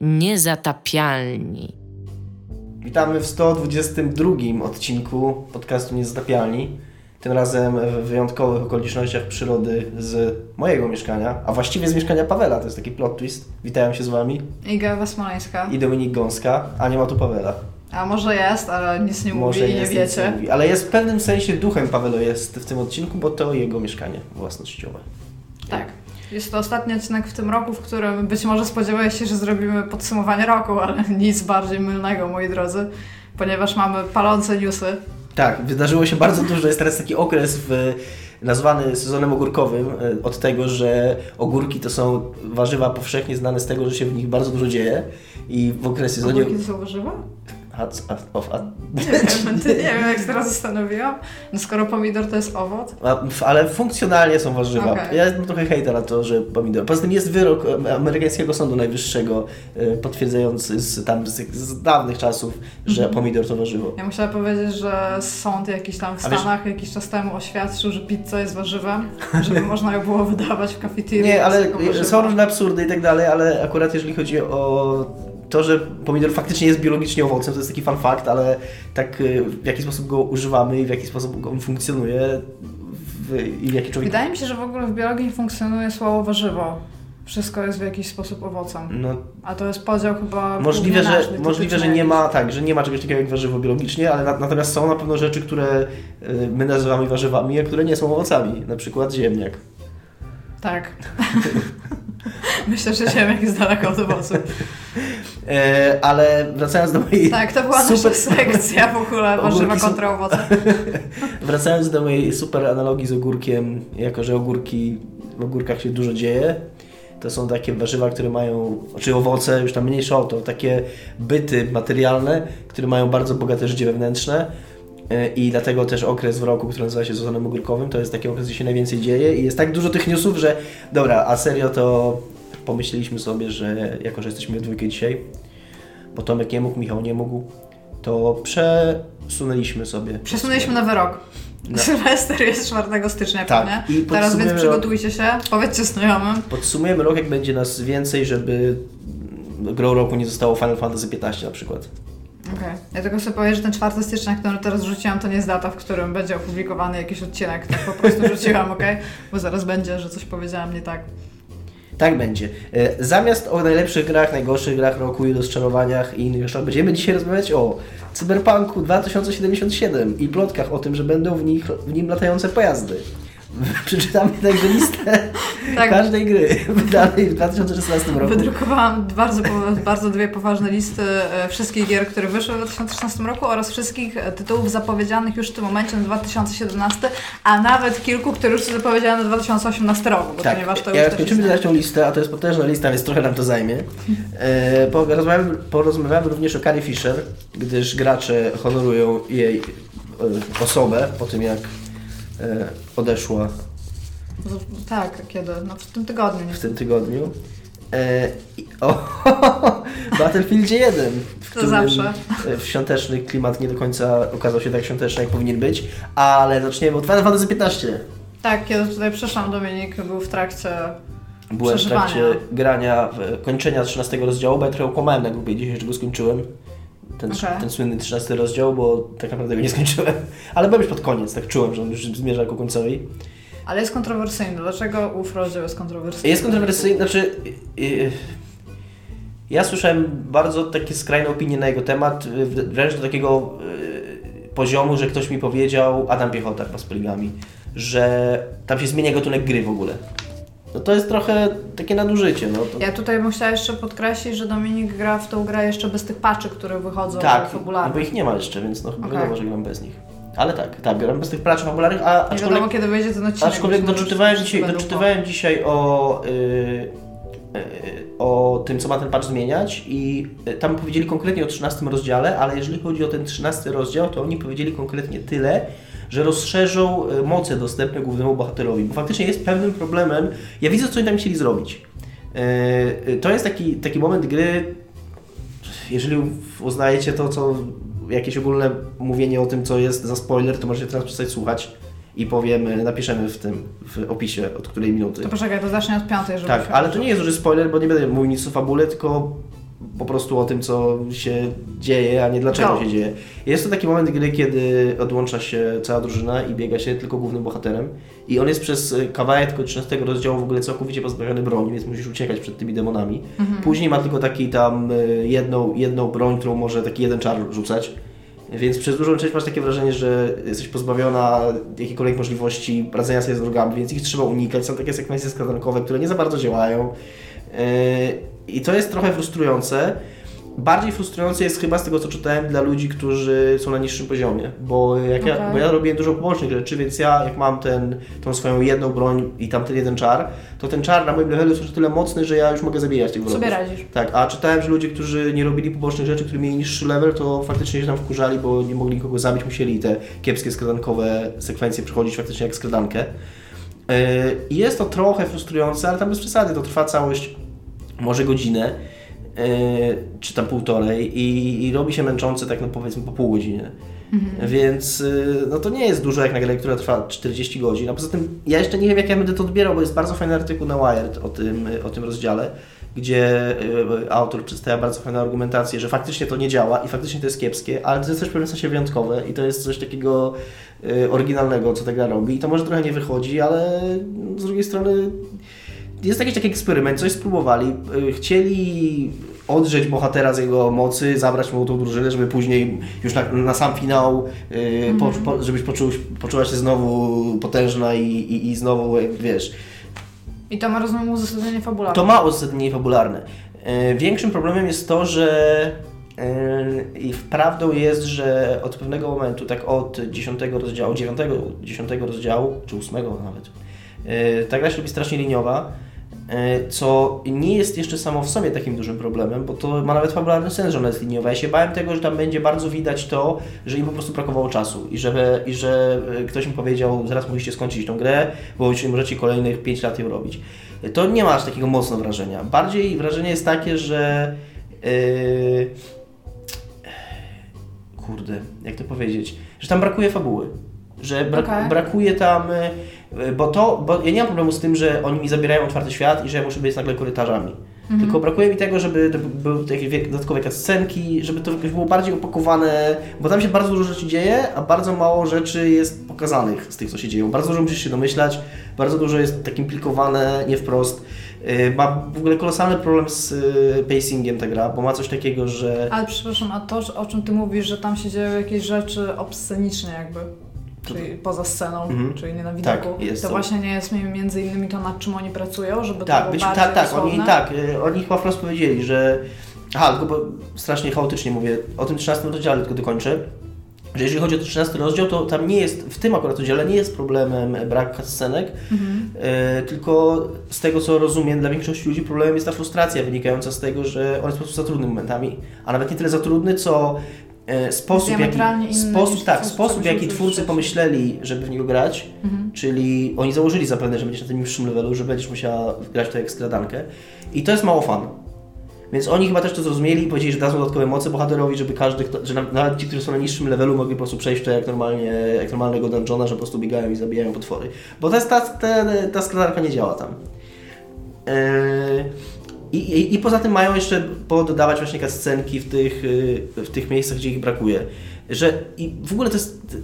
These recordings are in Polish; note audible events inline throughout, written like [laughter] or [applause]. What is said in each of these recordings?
Niezatapialni. Witamy w 122 odcinku podcastu Niezatapialni. Tym razem w wyjątkowych okolicznościach przyrody z mojego mieszkania, a właściwie z mieszkania Pawela. To jest taki plot twist. Witają się z Wami. Iga Wasmoleńska. I Dominik Gąska, a nie ma tu Pawela. A może jest, ale nic nie mówi i nie jest, wiecie. Nie mówi. Ale jest w pewnym sensie duchem Pawelo jest w tym odcinku, bo to jego mieszkanie własnościowe. Tak. Jest to ostatni odcinek w tym roku, w którym być może spodziewałeś się, że zrobimy podsumowanie roku, ale [laughs] nic bardziej mylnego, moi drodzy, ponieważ mamy palące newsy. Tak, wydarzyło się bardzo dużo. Jest teraz taki okres w, nazwany sezonem ogórkowym e, od tego, że ogórki to są warzywa powszechnie znane z tego, że się w nich bardzo dużo dzieje i w okresie sezonie... Ogórki to są warzywa? A, a, a, nie, wiem, nie wiem, jak się teraz zastanowiłam. No skoro pomidor to jest owoc. ale funkcjonalnie są warzywa. Okay. Ja jestem trochę hejter na to, że pomidor. Poza tym jest wyrok amerykańskiego Sądu Najwyższego e, potwierdzający z, tam, z, z dawnych czasów, że mm -hmm. pomidor to warzywo. Ja musiałam powiedzieć, że sąd jakiś tam w Stanach wiesz... jakiś czas temu oświadczył, że pizza jest warzywem, żeby [laughs] można ją było wydawać w kafeterii. Nie, ale są różne absurdy i tak dalej, ale akurat jeżeli chodzi o to, że pomidor faktycznie jest biologicznie owocem, to jest taki fun fact, ale tak y, w jaki sposób go używamy i w jaki sposób on funkcjonuje w, i w jaki człowiek... Wydaje mi się, że w ogóle w biologii funkcjonuje słowo warzywo. Wszystko jest w jakiś sposób owocem. No, A to jest podział chyba Możliwe, że, nasz, możliwe że nie ma tak, że nie ma czegoś takiego jak warzywo biologicznie, ale na, natomiast są na pewno rzeczy, które y, my nazywamy warzywami, a które nie są owocami. Na przykład ziemniak. Tak. [laughs] Myślę, że ziemniak jest daleko od owoców. [laughs] E, ale wracając do mojej. Tak, to była super... nasza sekcja w ogóle, warzywa kontra owoce. wracając do mojej super analogii z ogórkiem, jako że ogórki, w ogórkach się dużo dzieje. To są takie warzywa, które mają, czy owoce, już tam mniejsze o to, takie byty materialne, które mają bardzo bogate życie wewnętrzne. E, I dlatego też okres w roku, który nazywa się sezonem ogórkowym, to jest taki okres, gdzie się najwięcej dzieje i jest tak dużo tych newsów, że dobra, a serio to pomyśleliśmy sobie, że jako, że jesteśmy w dwójkę dzisiaj, bo Tomek nie mógł, Michał nie mógł, to przesunęliśmy sobie. Przesunęliśmy nowy rok. No. [laughs] Sylwester jest 4 stycznia, tak. pewnie. Teraz więc przygotujcie się, powiedzcie znajomym. Podsumujemy rok, jak będzie nas więcej, żeby grą roku nie zostało Final Fantasy 15 na przykład. Okej. Okay. Ja tylko sobie powiem, że ten 4 stycznia, który teraz rzuciłam, to nie jest data, w którym będzie opublikowany jakiś odcinek. Tak po prostu rzuciłam, [laughs] ok? Bo zaraz będzie, że coś powiedziałam nie tak. Tak będzie. E, zamiast o najlepszych grach, najgorszych grach roku i rozczarowaniach i innych rzeczach, będziemy dzisiaj rozmawiać o Cyberpunku 2077 i plotkach o tym, że będą w, nich, w nim latające pojazdy. [laughs] Przeczytamy także listę [laughs] tak. każdej gry [laughs] wydanej w 2016 roku. Wydrukowałam bardzo, bardzo dwie poważne listy e, wszystkich gier, które wyszły w 2016 roku oraz wszystkich e, tytułów zapowiedzianych już w tym momencie na 2017, a nawet kilku, które już są zapowiedziane na 2018 roku, bo tak. ponieważ to ja już skończymy dać tą listę, a to jest potężna lista, więc trochę nam to zajmie. E, porozmawiamy, porozmawiamy również o Carrie Fisher, gdyż gracze honorują jej osobę po tym, jak odeszła. Tak, kiedy? No w tym tygodniu. W tym tygodniu. E, o, [laughs] Battlefield 1, w to zawsze. E, w świąteczny klimat nie do końca okazał się tak świąteczny, jak powinien być, ale zaczniemy od Final Fantasy 15. Tak, kiedy tutaj przyszłam, Dominik był w trakcie Byłem w trakcie grania, kończenia 13 rozdziału, bo ja trochę okłamałem na grupie dzisiaj, że go skończyłem ten, okay. ten słynny 13 rozdział, bo tak naprawdę go nie skończyłem. [laughs] Ale byłem już pod koniec, tak czułem, że on już zmierza ku końcowi. Ale jest kontrowersyjny. Dlaczego ów rozdział jest kontrowersyjny? Jest kontrowersyjny, znaczy... Yy, ja słyszałem bardzo takie skrajne opinie na jego temat, wręcz do takiego yy, poziomu, że ktoś mi powiedział, Adam Piechota chyba z Poligami, że tam się zmienia gatunek gry w ogóle. No to jest trochę takie nadużycie. No to... Ja tutaj bym chciała jeszcze podkreślić, że Dominik gra w tą grę jeszcze bez tych patchy, które wychodzą tak, fabularne. Tak, bo ich nie ma jeszcze, więc no okay. wiadomo, że gram bez nich. Ale tak, tak, gram bez tych patchy fabularnych, a aczkolwiek... Nie wiadomo, kiedy wyjdzie ten odcinek. Aczkolwiek doczytywałem dzisiaj, doczytywałem dzisiaj o... Yy, o tym, co ma ten patch zmieniać i y, tam powiedzieli konkretnie o 13 rozdziale, ale jeżeli chodzi o ten 13 rozdział, to oni powiedzieli konkretnie tyle, że rozszerzą e, moce dostępne głównemu bohaterowi, bo faktycznie jest pewnym problemem. Ja widzę, co oni tam chcieli zrobić. E, e, to jest taki, taki moment gry, jeżeli uznajecie to, co jakieś ogólne mówienie o tym, co jest za spoiler, to możecie teraz przestać słuchać i powiem, napiszemy w tym, w opisie, od której minuty. To poczekaj, to zacznie od piątej, żeby... Tak, ale to nie jest duży spoiler, bo nie będę mówił nic o fabule, tylko po prostu o tym, co się dzieje, a nie dlaczego No. się dzieje. Jest to taki moment gry, kiedy odłącza się cała drużyna i biega się tylko głównym bohaterem. I on jest przez y, kawałek tylko 13 rozdziału w ogóle całkowicie pozbawiony broni, więc musisz uciekać przed tymi demonami. Później ma tylko taki tam y, jedną, jedną broń, którą może taki jeden czar rzucać. Więc przez dużą część masz takie wrażenie, że jesteś pozbawiona jakiejkolwiek możliwości radzenia sobie z wrogami, więc ich trzeba unikać. Są takie sekwencje skradankowe, które nie za bardzo działają. Yy, I to jest trochę frustrujące. Bardziej frustrujące jest chyba z tego, co czytałem, dla ludzi, którzy są na niższym poziomie. Bo, jak ja, Okej. bo ja robiłem dużo pobocznych rzeczy, więc ja jak mam ten, tą swoją jedną broń i tam ten jeden czar, to ten czar na moim levelu jest już tyle mocny, że ja już mogę zabijać tych wrogów. Sobie radzisz. Tak, a czytałem, że ludzie, którzy nie robili pobocznych rzeczy, którzy mieli niższy level, to faktycznie się tam wkurzali, bo nie mogli nikogo zabić, musieli te kiepskie skradankowe sekwencje przechodzić faktycznie jak skradankę. Yy, i Jest to trochę frustrujące, ale tam bez przesady, to trwa całość może godzinę, yy, czy tam półtorej i, i robi się męczące tak no powiedzmy po pół godziny. Więc yy, no to nie jest dużo jak na grę, która trwa 40 godzin. A poza tym ja jeszcze nie wiem jak ja będę to odbierał, bo jest bardzo fajny artykuł na Wired o tym, o tym rozdziale, gdzie yy, autor przedstawia bardzo fajną argumentację, że faktycznie to nie działa i faktycznie to jest kiepskie, ale to jest też w pewnym sensie wyjątkowe i to jest coś takiego yy, oryginalnego, co ta gra robi. I to może trochę nie wychodzi, ale z drugiej strony jest jakiś taki eksperyment, coś spróbowali. Yy, Chcieli odrzeć bohatera z jego mocy, zabrać mu tą drużynę, żeby później już na, na sam finał, yy, po, po, żebyś poczuł, poczuła się znowu potężna i, i, i znowu, jak wiesz, I to ma, rozumiem, uzasadnienie fabularne. to ma uzasadnienie fabularne. Yy, Większym problemem jest to, że yy, i prawdą jest, że od pewnego momentu, tak od 10 rozdziału, 9, 10 rozdziału, czy 8 nawet, yy, ta gra się robi strasznie liniowa, co nie jest jeszcze samo w sobie takim dużym problemem, bo to ma nawet fabularny sens, że ona jest liniowa. Ja się bałem tego, że tam będzie bardzo widać to, że im po prostu brakowało czasu i że, i że yy, ktoś mi powiedział, zaraz musicie skończyć tą grę, bo już nie możecie kolejnych 5 lat ją robić. To nie ma aż takiego mocno wrażenia. Bardziej wrażenie jest takie, że yy, kurde, jak to powiedzieć, że tam brakuje fabuły. Że brak, Okej. brakuje tam, bo to, bo ja nie mam problemu z tym, że oni mi zabierają otwarty świat i że ja muszę być nagle korytarzami. Tylko brakuje mi tego, żeby to były jakieś dodatkowe scenki, żeby to było bardziej opakowane, bo tam się bardzo dużo rzeczy dzieje, a bardzo mało rzeczy jest pokazanych z tych, co się dzieją. Bardzo dużo musisz się domyślać, bardzo dużo jest tak implikowane, nie wprost. Yy, Ma w ogóle kolosalny problem z yy, pacingiem ta gra, bo ma coś takiego, że... Ale przepraszam, a to, o czym ty mówisz, że tam się dzieją jakieś rzeczy obsceniczne jakby, czyli poza sceną, Mhm. czyli nie na widoku, Tak, jest to to. właśnie nie jest mi- między innymi to, nad czym oni pracują, żeby to Tak, było być, bardziej tak, tak, oni, tak, y, oni chyba wprost powiedzieli, że. Aha, tylko bo strasznie chaotycznie mówię, o tym 13 rozdziale tylko dokończę. Że jeżeli chodzi o ten 13 rozdział, to tam nie jest, w tym akurat rozdziale nie jest problemem brak Mhm. y, tylko z tego co rozumiem, dla większości ludzi problemem jest ta frustracja wynikająca z tego, że on jest po prostu za trudny momentami, a nawet nie tyle za trudny, co e, sposób, jaki, sposób, tak, sposób jaki twórcy pomyśleli, żeby w niego grać, Mhm. Czyli oni założyli zapewne, że będziesz na tym niższym levelu, że będziesz musiała grać to jak skradankę. I to jest mało fan. Więc oni chyba też to zrozumieli i powiedzieli, że dadzą dodatkowe moce bohaterowi, żeby każdy, kto, że na- nawet ci, którzy są na niższym levelu, mogli po prostu przejść to jak, normalnie, jak normalnego dungeona, że po prostu biegają i zabijają potwory. Bo ta, ta, ta, ta skradanka nie działa tam. Yy, I, i, I poza tym mają jeszcze pododawać właśnie scenki w tych, yy, w tych miejscach, gdzie ich brakuje. Że i w ogóle to jest.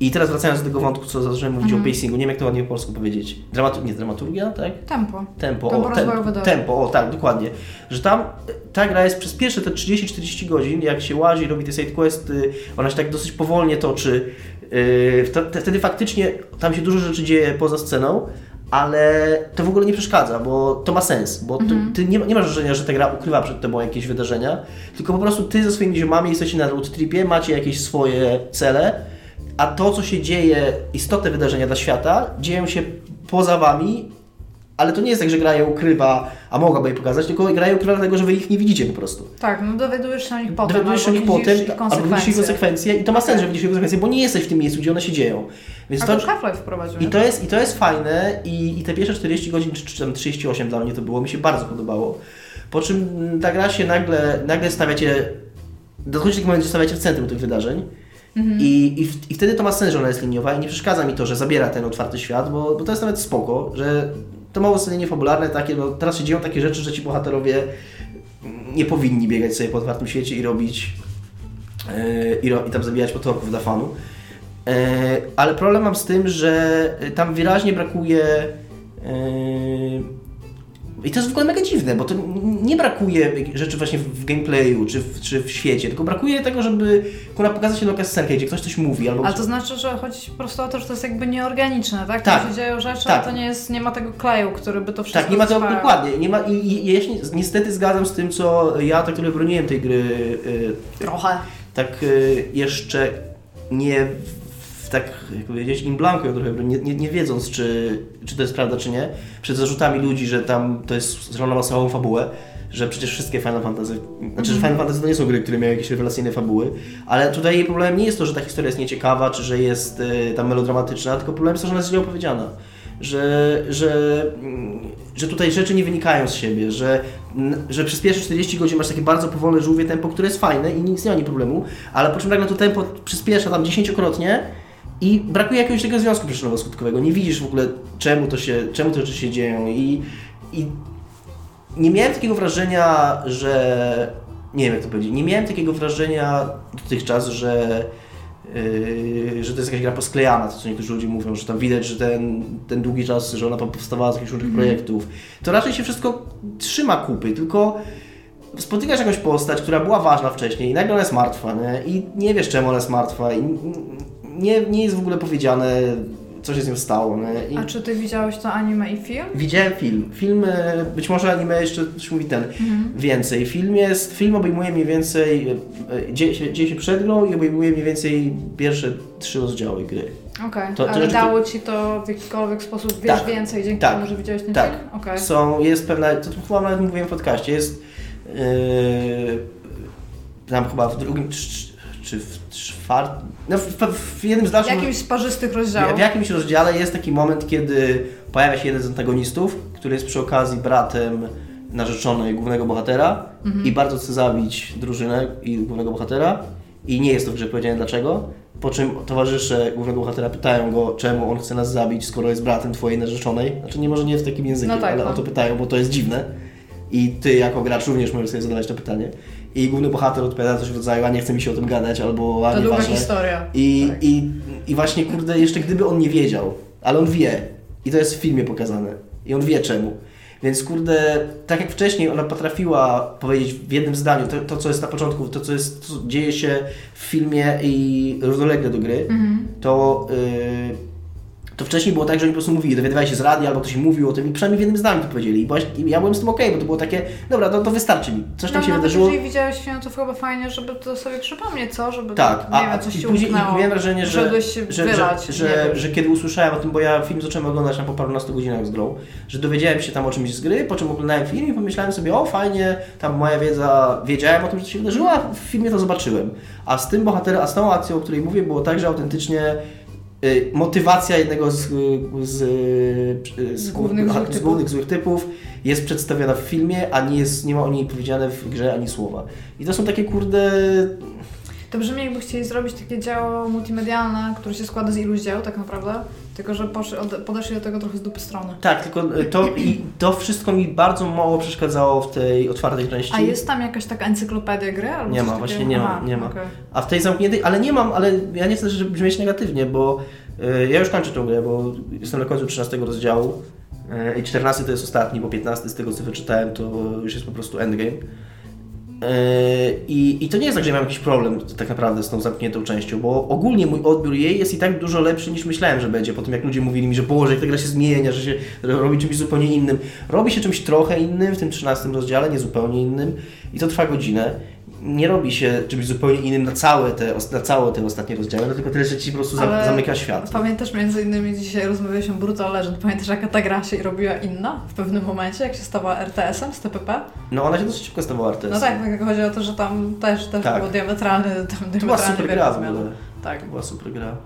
I teraz wracając do tego wątku, co zacząłem mówić Mhm. o pacingu, nie wiem jak to ładnie po polsku powiedzieć. Nie, dramaturgia, tak? Tempo. Tempo, Tempo o, tempo, o tak, dokładnie. Że tam e, ta gra jest przez pierwsze te 30-40 godzin, jak się łazi, robi te side questy, ona się tak dosyć powolnie toczy. Yy, wte- wtedy faktycznie tam się dużo rzeczy dzieje poza sceną, ale to w ogóle nie przeszkadza, bo to ma sens, bo ty, Mhm. ty nie, nie masz wrażenia, że ta gra ukrywa przed tobą jakieś wydarzenia, tylko po prostu ty ze swoimi ziomami jesteście na road tripie, macie jakieś swoje cele, a to, co się dzieje, istotne wydarzenia dla świata, dzieją się poza wami, ale to nie jest tak, że gra je ukrywa, a mogłaby je pokazać, tylko gra je ukrywa dlatego, że wy ich nie widzicie po prostu. Tak, no dowiadujesz się o nich potem, Dowiadujesz się o nich potem, ich albo widzisz ich konsekwencje. i to ma sens, że widzisz ich konsekwencje, bo nie jesteś w tym miejscu, gdzie one się dzieją. Więc A to, to Half-Life wprowadził. i to, jest, I to jest fajne i, i te pierwsze 40 godzin, czy, czy tam 38 dla mnie to było, mi się bardzo podobało. Po czym mm, ta gra się nagle, nagle stawiacie, dochodzi taki moment, że stawiacie w centrum tych wydarzeń Mhm. i, i, w, i wtedy to ma sens, że ona jest liniowa i nie przeszkadza mi to, że zabiera ten otwarty świat, bo, bo to jest nawet spoko, że to ma uzasadnienie fabularne takie, no teraz się dzieją takie rzeczy, że ci bohaterowie nie powinni biegać sobie po otwartym świecie i robić yy, i, ro, i tam zabijać potomków dla fanu. Yy, ale problem mam z tym, że tam wyraźnie brakuje yy, i to jest w ogóle mega dziwne, bo to nie brakuje rzeczy właśnie w gameplayu czy w, czy w świecie, tylko brakuje tego, żeby kurwa pokazać się lokal scenkę, gdzie ktoś coś mówi. Albo Ale to znaczy, że chodzi po prostu o to, że to jest jakby nieorganiczne, tak? Tak. Tam się dzieją rzeczy, Tak. a to nie jest, nie ma tego kleju, który by to wszystko Tak, nie ma tego trwało. dokładnie. Nie ma, i, i, ja się ni- niestety zgadzam z tym, co ja, tak który broniłem tej gry, y, Trochę. tak y, jeszcze nie tak jak powiedzieć, in blanco trochę, nie, nie, nie wiedząc, czy, czy to jest prawda, czy nie, przed zarzutami ludzi, że tam to jest, ona ma całą fabułę, że przecież wszystkie Final Fantasy, znaczy, że Final Fantasy to nie są gry, które miały jakieś rewelacyjne fabuły, ale tutaj jej problemem nie jest to, że ta historia jest nieciekawa, czy że jest y, tam melodramatyczna, tylko problem jest to, że ona jest źle opowiedziana. Że, że, mm, że tutaj rzeczy nie wynikają z siebie, że, że przez pierwsze 40 godzin masz takie bardzo powolne, żółwie tempo, które jest fajne i nic nie ma ani problemu, ale po czym nagle to tempo przyspiesza tam dziesięciokrotnie i brakuje jakiegoś tego związku przyczynowo-skutkowego. Nie widzisz w ogóle czemu to się, czemu te rzeczy się dzieją i, i nie miałem takiego wrażenia, że nie wiem jak to powiedzieć, nie miałem takiego wrażenia dotychczas, że Yy, że to jest jakaś gra posklejana, to co niektórzy ludzie mówią, że tam widać, że ten, ten długi czas, że ona powstawała z jakichś różnych projektów. To raczej się wszystko trzyma kupy, tylko spotykasz jakąś postać, która była ważna wcześniej i nagle ona jest martwa, nie? I nie wiesz czemu ona jest martwa i nie, nie jest w ogóle powiedziane, co się z nią stało? I A czy ty widziałeś to anime i film? Widziałem film. Film, e, być może anime jeszcze coś mówi ten więcej. Film jest, film obejmuje mniej więcej, e, e, dzieje się, dzieje się przed grą i obejmuje mniej więcej pierwsze trzy rozdziały gry. Okej, to ale rzeczy- dało Ci to w jakikolwiek sposób wiesz Tak. więcej dzięki Tak. temu, że widziałeś ten Tak. film? Okej. Są, jest pewna, to chyba nawet mówiłem w podcaście, jest yy, tam chyba w drugim, czy, czy w czwartym, no w, w, w jednym z W dalszych... jakimś z parzystych W, rozdziałów. w jakimś rozdziale jest taki moment, kiedy pojawia się jeden z antagonistów, który jest przy okazji bratem narzeczonej głównego bohatera i bardzo chce zabić drużynę i głównego bohatera i nie jest to w grze powiedziane dlaczego, po czym towarzysze głównego bohatera pytają go, czemu on chce nas zabić, skoro jest bratem twojej narzeczonej. Znaczy nie może nie w takim języku, No tak, ale no. o to pytają, bo to jest dziwne. I ty jako gracz również możesz sobie zadawać to pytanie. I główny bohater odpowiada coś w rodzaju, a nie chce mi się o tym gadać, albo a To długa historia. I, Tak. i, I właśnie, kurde, jeszcze gdyby on nie wiedział, ale on wie, i to jest w filmie pokazane, i on wie czemu. Więc kurde, tak jak wcześniej ona potrafiła powiedzieć w jednym zdaniu to, to co jest na początku, to co, jest, co dzieje się w filmie i równolegle do gry, Mhm. to, yy, to wcześniej było tak, że oni po prostu mówili, dowiadywali się z radia, albo ktoś mówił o tym i przynajmniej w jednym zdaniu to powiedzieli. I, właśnie, ja byłem z tym okej, bo to było takie, dobra, to, to wystarczy mi, coś tam no, się nawet wydarzyło. jeżeli widziałeś film, to chyba fajnie, żeby to sobie przypomnieć, co? Żeby Tak, nie a, wiem, coś i później umknęło. miałem wrażenie, że, się że, wylać, że, że, wiem. że kiedy usłyszałem o tym, bo ja film zacząłem oglądać na po parunastu godzinach z grą, że dowiedziałem się tam o czymś z gry, po czym oglądałem film i pomyślałem sobie, o fajnie, tam moja wiedza, wiedziałem o tym, że to się wydarzyło, a w filmie to zobaczyłem. A z tym bohaterem, a z tą akcją, o której mówię, było tak, że autentycznie motywacja jednego z, z, z, Z głównych złych z typów. głównych złych typów jest przedstawiona w filmie, a nie, jest, nie ma o niej powiedziane w grze ani słowa. I to są takie kurde To brzmi jakby chcieli zrobić takie dzieło multimedialne, które się składa z iluś dzieł tak naprawdę, tylko że podeszli do tego trochę z dupy strony. Tak, tylko y, to, i to wszystko mi bardzo mało przeszkadzało w tej otwartej części. A jest tam jakaś taka encyklopedia gry? Albo Nie ma, takiego? właśnie nie ma, Aha, nie ma. okej. A w tej zamkniętej, ale nie mam, ale ja nie chcę żeby brzmieć negatywnie, bo y, ja już kończę tę grę, bo jestem na końcu 13 rozdziału y, i 14 to jest ostatni, bo 15 z tego co wyczytałem to już jest po prostu endgame. Y, I, I to nie jest tak, że ja mam jakiś problem tak naprawdę z tą zamkniętą częścią, bo ogólnie mój odbiór jej jest i tak dużo lepszy niż myślałem, że będzie. Po tym jak ludzie mówili mi, że Boże, jak ta gra się zmienia, że się robi czymś zupełnie innym. Robi się czymś trochę innym w tym 13 rozdziale, nie zupełnie innym i to trwa godzinę. Nie robi się czymś zupełnie innym na całe te, na całe te ostatnie rozdziały, no tylko tyle, że ci po prostu Ale zamyka świat. Pamiętasz między innymi dzisiaj rozmawialiśmy o Brutal Legend, pamiętasz jaka ta gra się robiła inna w pewnym momencie, jak się stała RTS-em z TPP? No ona się dosyć szybko stawała RTS. No tak, tak chodzi o to, że tam też, też Tak. było diametralny, tam To była super gra w ogóle. Tak. To była super gra.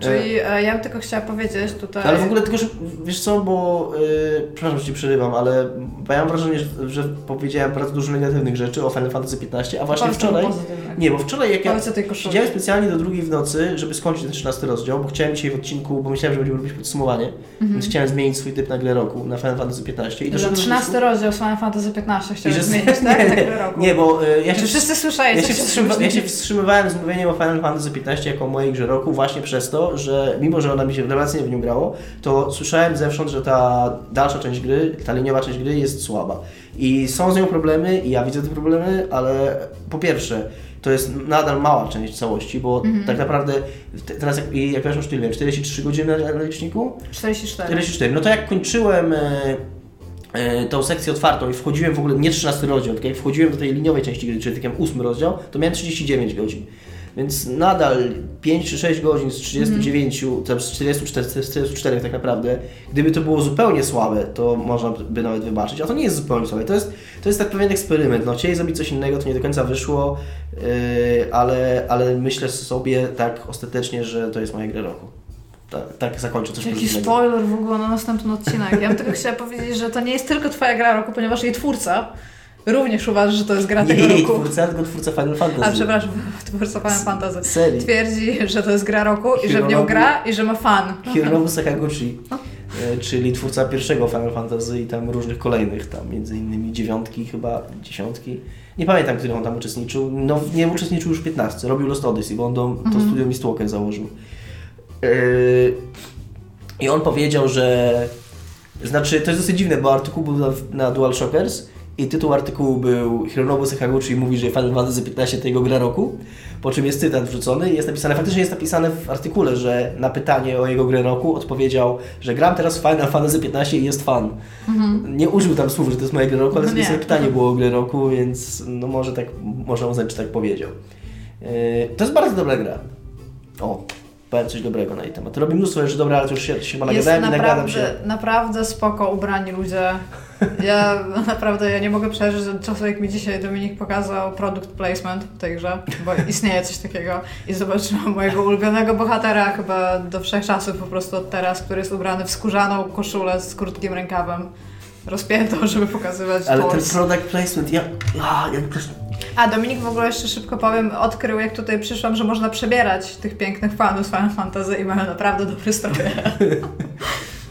Czyli e, ja bym tylko chciała powiedzieć tutaj... Ale w ogóle tylko, że wiesz co, bo yy, przepraszam, że Ci przerywam, ale bo ja mam wrażenie, że, że powiedziałem bardzo dużo negatywnych rzeczy o Final Fantasy XV, a właśnie wczoraj... Nie, bo wczoraj jak ja siedziałem specjalnie do drugiej w nocy, żeby skończyć ten 13 rozdział, bo chciałem dzisiaj w odcinku, bo myślałem, że będziemy robić podsumowanie, więc chciałem zmienić swój typ na grę roku, na Final Fantasy XV i do 13 wniosku- rozdział z Final Fantasy XV chciałem że- zmienić, [laughs] tak? nie, nie, roku. nie, bo y, ja się wszyscy słyszeli, Ja się, się wstrzyma, ja się wstrzymywałem z mówieniem o Final Fantasy XV jako o mojej grze roku właśnie przez to, że mimo, że ona mi się rewelacyjnie w nią grało, to słyszałem zewsząd, że ta dalsza część gry, ta liniowa część gry jest słaba. I są z nią problemy i ja widzę te problemy, ale po pierwsze, to jest nadal mała część całości, bo tak naprawdę te- teraz jak, jak weszło wiem, 43 godziny na liczniku? 44. 44. No to jak kończyłem e, e, tą sekcję otwartą i wchodziłem w ogóle, nie 13 rozdział, tylko jak wchodziłem do tej liniowej części gry, czyli tak jak 8 rozdział, to miałem 39 godzin. Więc nadal 5 czy 6 godzin z 39, tam z 44, z 44 tak naprawdę, gdyby to było zupełnie słabe, to można by nawet wybaczyć, a to nie jest zupełnie słabe. To jest, to jest tak pewien eksperyment. No, chcieli zrobić coś innego, to nie do końca wyszło, yy, ale, ale myślę sobie tak ostatecznie, że to jest moja gra roku. Tak, tak zakończę coś Jaki spoiler w ogóle na następny odcinek. Ja bym tylko chciała powiedzieć, że to nie jest tylko twoja gra roku, ponieważ jej twórca również uważa, że to jest gra Nie tego roku. twórca, tylko twórca Final Fantasy. A przepraszam, twórca Final Fantasy. Serii. Twierdzi, że to jest gra roku i że w nią gra i że ma fan. Hironobu Sakaguchi, e, czyli twórca pierwszego Final Fantasy i tam różnych kolejnych, tam między innymi dziewiątki chyba, dziesiątki. Nie pamiętam, który on tam uczestniczył. No nie uczestniczył już w 15, robił Lost Odyssey, bo on do, to studio Mistwalker założył. E, I on powiedział, że znaczy, to jest dosyć dziwne, bo artykuł był na, na Dual Shockers i tytuł artykułu był Hironobu Sakaguchi mówi, że Final Fantasy 15 to jego gra roku, po czym jest cytat wrzucony i jest napisane, faktycznie jest napisane w artykule, że na pytanie o jego grę roku odpowiedział, że gram teraz w Final Fantasy 15 i jest fan. Nie użył tam słów, że to jest moja gra roku, ale No sobie pytanie było o grę roku, więc no może tak, można uznać, że tak powiedział. Yy, to jest bardzo dobra gra. O, powiem coś dobrego na jej temat. Robi mnóstwo rzeczy dobre, ale to już się, się nagadałem i nagadam się. naprawdę spoko ubrani ludzie. Ja naprawdę ja nie mogę przeżyć od czasu, jak mi dzisiaj Dominik pokazał product placement w tej grze, bo istnieje coś takiego i zobaczyłam mojego ulubionego bohatera chyba do wszechczasów po prostu od teraz, który jest ubrany w skórzaną koszulę z krótkim rękawem rozpiętą, żeby pokazywać Ale ten tors. product placement, ja, ja, ja też... A Dominik w ogóle jeszcze szybko powiem, odkrył jak tutaj przyszłam, że można przebierać tych pięknych fanów z Final Fantasy i mają naprawdę dobre stroje. [laughs]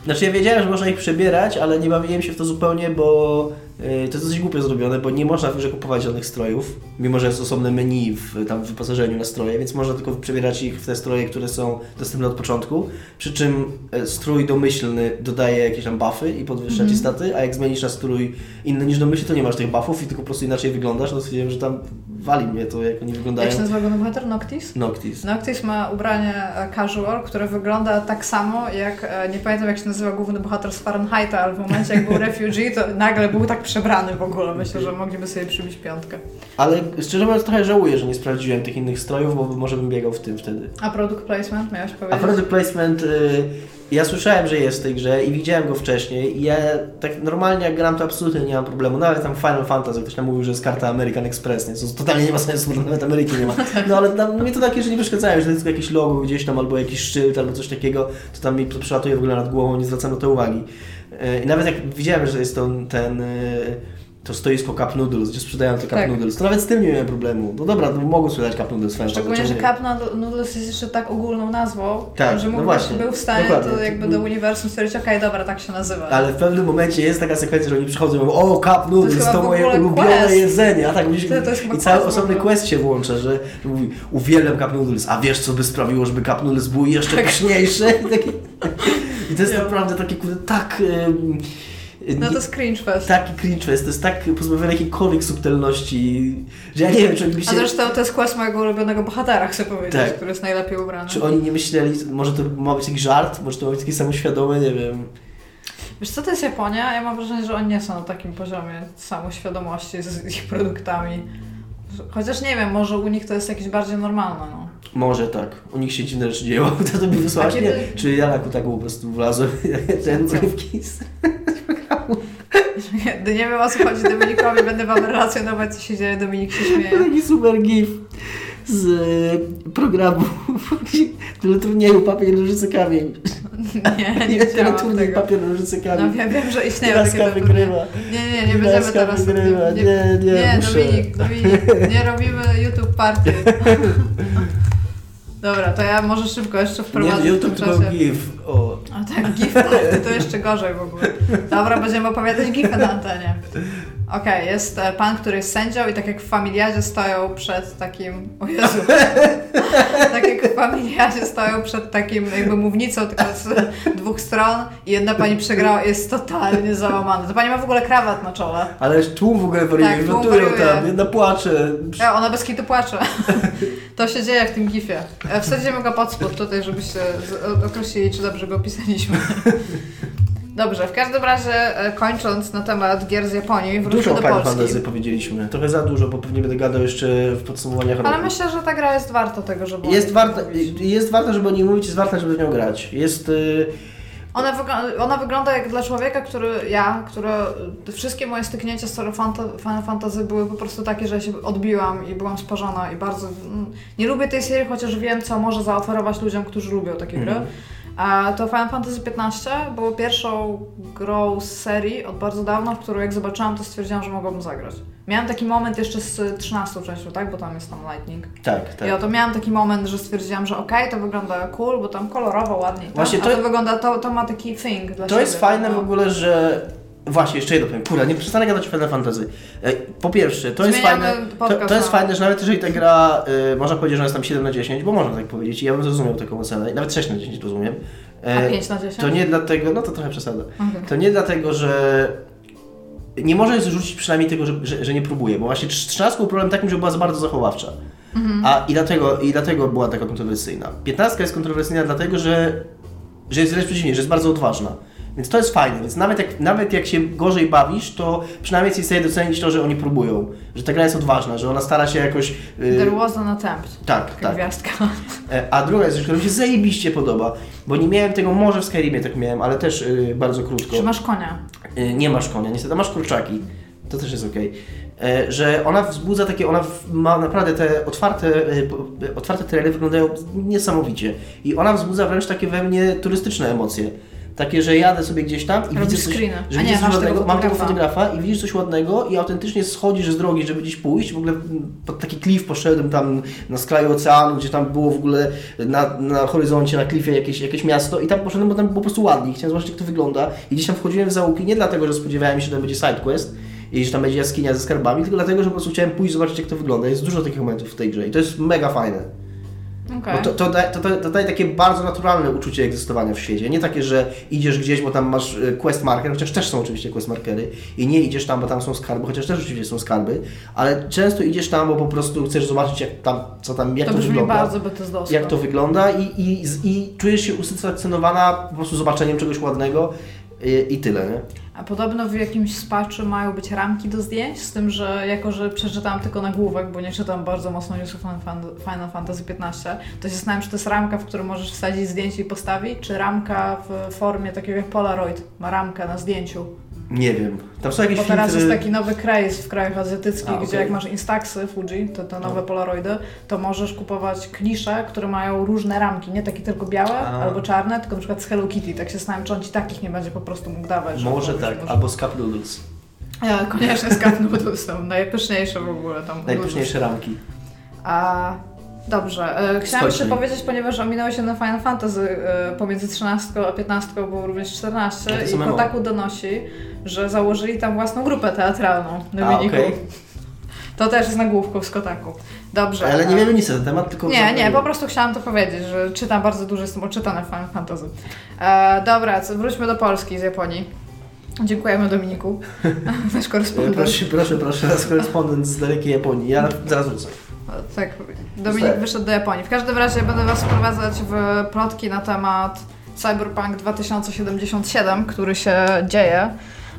Znaczy ja wiedziałem, że można ich przebierać, ale nie bawiłem się w to zupełnie, bo to jest dosyć głupio zrobione, bo nie można w grze kupować żadnych strojów, mimo że jest osobne menu w tam w wyposażeniu na stroje, więc można tylko przebierać ich w te stroje, które są dostępne od początku, przy czym e, strój domyślny dodaje jakieś tam buffy i podwyższa ci staty, a jak zmienisz na strój inny niż domyślny, to nie masz tych buffów i tylko po prostu inaczej wyglądasz, no stwierdziłem, że tam wali mnie to, jak oni wyglądają. Jak się nazywa go bohater? Noctis? Noctis. Noctis ma ubranie e, casual, które wygląda tak samo jak, e, nie pamiętam jak się nazywa główny bohater z Fahrenheita, ale w momencie jak był [laughs] refugee, to nagle był tak przebrany w ogóle. Myślę, że mogliby sobie przybić piątkę. Ale szczerze mówiąc trochę żałuję, że nie sprawdziłem tych innych strojów, bo może bym biegał w tym wtedy. A product placement miałeś A powiedzieć? product placement, y, ja słyszałem, że jest w tej grze i widziałem go wcześniej i ja tak normalnie jak gram to absolutnie nie mam problemu. Nawet tam Final Fantasy ktoś tam mówił, że jest karta American Express, nie? co totalnie nie ma sensu, bo nawet Ameryki nie ma. [laughs] No ale tam, mnie to takie, że nie przeszkadzają, że to jest tylko jakieś logo gdzieś tam albo jakiś szyld albo coś takiego, to tam mi to przelatuje w ogóle nad głową, nie zwracam na to uwagi. Y, I nawet jak widziałem, że jest to ten... y, to stoisko Cup Noodles, gdzie sprzedają te Cup Tak. Noodles. To nawet z tym nie miałem problemu. No dobra, no mogą sprzedać Cup Noodles Szczególnie, że? Cup Noodles jest jeszcze tak ogólną nazwą, Tak, że no mógłbyś, właśnie, był w stanie dokładnie. to jakby do uniwersum stwierdzić, okej, dobra, tak się nazywa. Ale w pewnym momencie jest taka sekwencja, że oni przychodzą i mówią, o, cup noodles, to, w moje ulubione quest. jedzenie. A tak mówisz, To- to I cały osobny quest się włącza, że, mówi, uwielbiam cup noodles, a wiesz co by sprawiło, żeby cup noodles były jeszcze? [laughs] I, [laughs] taki, I to jest Ja. naprawdę takie, kurde, tak... ym, No to jest cringe fest. Taki cringe fest, to jest tak pozbawione jakiejkolwiek subtelności, że ja nie wiem, czy oni by A zresztą to jest quest mojego ulubionego bohatera, chcę powiedzieć, Tak. który jest najlepiej ubrany. Czy oni nie myśleli, może to ma być jakiś żart, może to ma być takie samoświadome, nie wiem. Wiesz co to jest Japonia? Ja mam wrażenie, że oni nie są na takim poziomie samoświadomości z ich produktami. Chociaż nie wiem, może u nich to jest jakieś bardziej normalne, no. Może tak. U nich się dziwne rzeczy dzieją. [laughs] To to by wysłałaś? Nie. Czy ja na tak po prostu wlazłem [laughs] ten urywki z... Nie wiem o co chodzi Dominikowi, będę wam relacjonować co się dzieje, Dominik się śmieje. [laughs] Taki super gif. z y, programu teleturnieju papier, nożyce, kamień. Nie, nie widziałam Teleturniej tego. papier, nożyce, kamień. No wiem, wiem, że istnieją Laska takie wygrywa. Nie, nie, nie będziemy Laska teraz... wygrywa. Nie, nie, nie muszę. Dominik, Dominik, nie robimy YouTube party. Dobra, to ja może szybko jeszcze wprowadzę Nie, w YouTube tym tylko czasie. GIF. O. A tak, gif party to jeszcze gorzej w ogóle. Dobra, będziemy opowiadać gify na antenie. Okej, jest e, pan, który jest sędzią i tak jak w familiadzie stoją przed takim... O Jezu. [laughs] tak jak w familiadzie stoją przed takim jakby mównicą tylko z dwóch stron i jedna pani przegrała i jest totalnie załamana. To pani ma w ogóle krawat na czole. Ale tłum w ogóle wariuje, Tak, notują tam, jedna płacze. Ja, ona bez kitu płacze. [laughs] To się dzieje w tym gifie. E, Wsadzimy go pod spód tutaj, żebyście określili, czy dobrze go opisaliśmy. [laughs] Dobrze, w każdym razie e, kończąc na temat gier z Japonii, wróćmy Dużo o do Final Polski. Fantasy powiedzieliśmy. Trochę za dużo, bo pewnie będę gadał jeszcze w podsumowaniach Ale roku. myślę, że ta gra jest warta tego, żeby o Jest niej warta, mówić. jest warta, żeby o niej mówić, jest warta, żeby w nią grać. Jest... y, Ona, wygl- ona wygląda jak dla człowieka, który ja, który wszystkie moje styknięcia z Final Fanta- Final Fantasy były po prostu takie, że ja się odbiłam i byłam sparzona i bardzo... mm, Nie lubię tej serii, chociaż wiem, co może zaoferować ludziom, którzy lubią takie gry. A to Final Fantasy XV było pierwszą grą z serii od bardzo dawna, w którą jak zobaczyłam, to stwierdziłam, że mogłabym zagrać. Miałam taki moment jeszcze z 13 częścią, tak? Bo tam jest tam Lightning. Tak, tak. I oto miałam taki moment, że stwierdziłam, że okej, to wygląda cool, bo tam kolorowo, ładnie. Tak? Właśnie A to- to wygląda, to, to ma taki thing dla To siebie. jest fajne no. w ogóle, że... Właśnie, jeszcze jedno powiem. Kurde, nie przestanę gadać o Final Fantasy. E, Po pierwsze, to jest fajne... To, podcast to jest fajne, że nawet jeżeli ta gra... y, można powiedzieć, że ona jest tam 7 na 10, bo można tak powiedzieć i ja bym zrozumiał taką ocenę. Nawet 6 na 10 rozumiem. E, A 5 na 10? To nie dlatego... No to trochę przesada. Okej. To nie dlatego, że nie może zrzucić przynajmniej tego, że, że, że nie próbuje, bo właśnie 13 był problem takim, że była za bardzo zachowawcza. A i dlatego, i dlatego była taka kontrowersyjna. 15 jest kontrowersyjna dlatego, że, że jest wręcz przeciwnie, że jest bardzo odważna. Więc to jest fajne, więc nawet jak, nawet jak się gorzej bawisz, to przynajmniej jesteś w stanie docenić to, że oni próbują. Że ta gra jest odważna, że ona stara się jakoś... y, There was an attempt. tak, Taka tak. gwiazdka. E, A druga jest rzecz, która mi się zajebiście podoba, bo nie miałem tego, może w Skyrimie tak miałem, ale też y, bardzo krótko. Czy masz konia? Y, nie masz konia, niestety masz kurczaki. To też jest okej. E, Że ona wzbudza takie, ona ma naprawdę te otwarte, y, y, otwarte tereny wyglądają niesamowicie. I ona wzbudza wręcz takie we mnie turystyczne emocje. Takie, że jadę sobie gdzieś tam i Robisz widzę coś, że A nie, widzę coś ładnego, mam tego fotografa. i widzisz coś ładnego i autentycznie schodzisz z drogi, żeby gdzieś pójść. W ogóle pod taki klif poszedłem tam na skraju oceanu, gdzie tam było w ogóle na, na horyzoncie, na klifie jakieś, jakieś miasto i tam poszedłem, bo tam było po prostu ładnie. Chciałem zobaczyć, jak to wygląda. I gdzieś tam wchodziłem w zaułki nie dlatego, że spodziewałem się, że tam będzie sidequest i że tam będzie jaskinia ze skarbami, tylko dlatego, że po prostu chciałem pójść zobaczyć, jak to wygląda. Jest dużo takich momentów w tej grze i to jest mega fajne. Bo to, to, da, to, to, daje takie bardzo naturalne uczucie egzystowania w świecie. Nie takie, że idziesz gdzieś, bo tam masz e, quest marker, chociaż też są oczywiście quest markery i nie idziesz tam, bo tam są skarby, chociaż też oczywiście są skarby, ale często idziesz tam, bo po prostu chcesz zobaczyć, jak tam, co tam, jak To to, wygląda. bardzo. Jak to wygląda i, i, i czujesz się usatysfakcjonowana po prostu zobaczeniem czegoś ładnego i, i tyle, nie? A podobno w jakimś spatchu mają być ramki do zdjęć, z tym, że jako, że przeczytałam tylko nagłówek, bo nie czytam bardzo mocno newsów Final Fantasy XV, to się zastanawiam, czy to jest ramka, w którą możesz wsadzić zdjęcie i postawić, czy ramka w formie takiego jak Polaroid ma ramkę na zdjęciu. Nie wiem. Tam są jakieś Bo teraz filtry... jest taki nowy kraj w krajach azjatyckich, A, gdzie jak masz Instaxy Fuji, to te nowe Polaroidy, to możesz kupować klisze, które mają różne ramki, nie takie tylko białe A. albo czarne, tylko na przykład z Hello Kitty. Tak się zastanawiam, czy on ci takich nie będzie po prostu mógł dawać. że Może tak, może- albo z cup noodles. Ja, koniecznie z Cup Noodles są najpyszniejsze w ogóle tam. Najpyszniejsze ramki. A dobrze, e, chciałam jeszcze powiedzieć, ponieważ ominęło się na Final Fantasy e, pomiędzy 13 a 15 było również 14 Ja to i. Kotaku donosi, że założyli tam własną grupę teatralną Dominiku. okej. To też jest nagłówków z Kotaku. Dobrze. Ale nie e, wiemy nic na ten temat, tylko... nie, nie, po prostu chciałam to powiedzieć, że czytam bardzo dużo, jestem oczytana w Final Fantasy. E, dobra, wróćmy do Polski z Japonii. Dziękujemy Dominiku, [laughs] nasz E, korespondent. Proszę, proszę, proszę, nasz korespondent z dalekiej Japonii. Ja zaraz wrócę. Tak, Dominik wyszedł do Japonii. W każdym razie będę Was wprowadzać w plotki na temat Cyberpunk 2077, który się dzieje.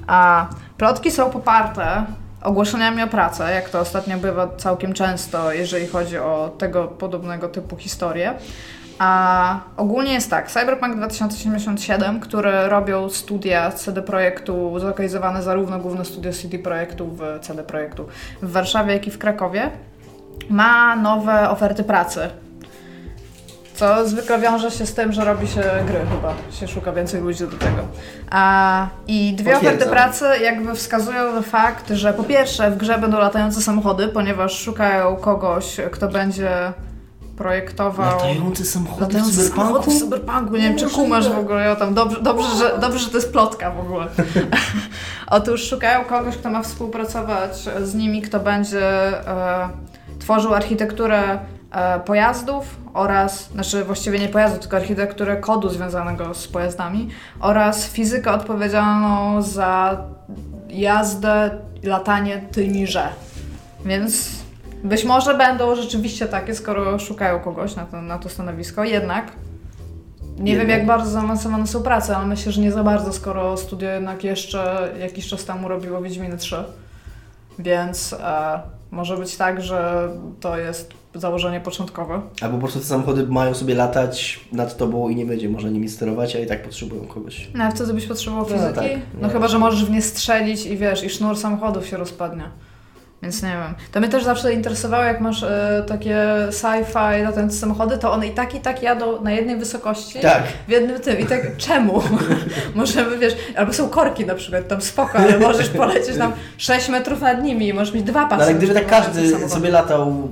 A plotki są poparte ogłoszeniami o pracę, jak to ostatnio bywa całkiem często, jeżeli chodzi o tego podobnego typu historie. A ogólnie jest tak, Cyberpunk 2077, które robią studia CD Projektu, zlokalizowane zarówno główne studio CD Projektu w CD Projektu w Warszawie, jak i w Krakowie, ma nowe oferty pracy. Co zwykle wiąże się z tym, że robi się gry chyba, się szuka więcej ludzi do tego. A, I dwie Potwierdzam. oferty pracy jakby wskazują na fakt, że po pierwsze w grze będą latające samochody, ponieważ szukają kogoś, kto będzie projektował... Latające samochody w Latające samochody w cyberpunku? cyberpunku, nie wiem czy kumasz w ogóle ja tam, dobrze, dobrze, że, dobrze, że to jest plotka w ogóle. [laughs] Otóż szukają kogoś, kto ma współpracować z nimi, kto będzie e, tworzył architekturę e, pojazdów oraz, znaczy właściwie nie pojazdów, tylko architekturę kodu związanego z pojazdami oraz fizykę odpowiedzialną za jazdę latanie tymirze. Więc być może będą rzeczywiście takie, skoro szukają kogoś na to, na to stanowisko. Jednak nie wiem, jak bardzo zaawansowane są prace, ale myślę, że nie za bardzo, skoro studio jednak jeszcze jakiś czas temu robiło Wiedźminy 3. Więc e, może być tak, że to jest założenie początkowe. Albo po prostu te samochody mają sobie latać nad tobą i nie będzie można nimi sterować, a i tak potrzebują kogoś. No, a wtedy byś potrzebował No, fizyki? tak. No chyba, że możesz w nie strzelić i wiesz, i sznur samochodów się rozpadnie. Więc nie wiem. To mnie też zawsze interesowało, jak masz e, takie sci-fi latające samochody, to one i tak i tak jadą na jednej wysokości. Tak. W jednym tym. I tak czemu? [laughs] Możemy, wiesz, albo są korki na przykład, tam spoko, ale możesz polecieć tam [laughs] 6 metrów nad nimi i możesz mieć dwa pasy. No, ale gdyby tak każdy sobie latał...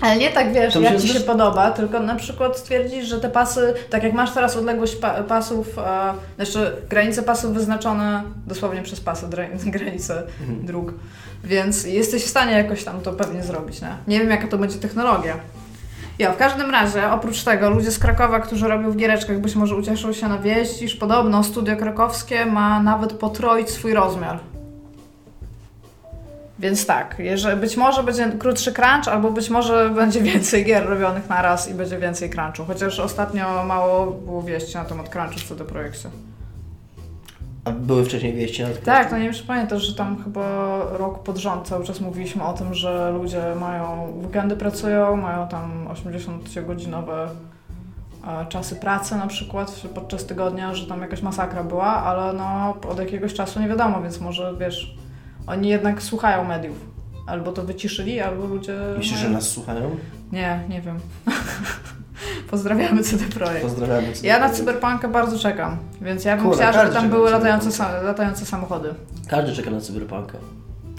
Ale nie tak wiesz, jak ci się podoba, tylko na przykład stwierdzisz, że te pasy, tak jak masz teraz odległość pa pasów, e, znaczy granice pasów wyznaczone dosłownie przez pasy, [laughs] granice Mhm. dróg, więc jesteś w stanie jakoś tam to pewnie zrobić, nie? Nie wiem jaka to będzie technologia. Ja, w każdym razie, oprócz tego, ludzie z Krakowa, którzy robią w giereczkach, być może ucieszą się na wieść, iż podobno studio krakowskie ma nawet potroić swój rozmiar. Więc tak, jeżeli, być może będzie krótszy crunch, albo być może [laughs] będzie więcej gier robionych na raz i będzie więcej crunchu. Chociaż ostatnio mało było wieści na temat crunchu co do projekcie. A były wcześniej wieści na to? Tak, no nie wiem, czy pamiętasz, że tam chyba rok pod rząd cały czas mówiliśmy o tym, że ludzie mają, weekendy pracują, mają tam 80-godzinowe e, czasy pracy na przykład podczas tygodnia, że tam jakaś masakra była, ale no od jakiegoś czasu nie wiadomo, więc może wiesz, oni jednak słuchają mediów. Albo to wyciszyli, albo ludzie... Myślisz, że nas słuchają? Nie, nie wiem. [laughs] Pozdrawiamy CD Projekt. Pozdrawiamy. Ja na Cyberpunka bardzo czekam, więc ja bym Kurde, chciała, żeby tam czeka były latające, Cyberpunka. sa- latające samochody. Każdy czeka na cyberpunka.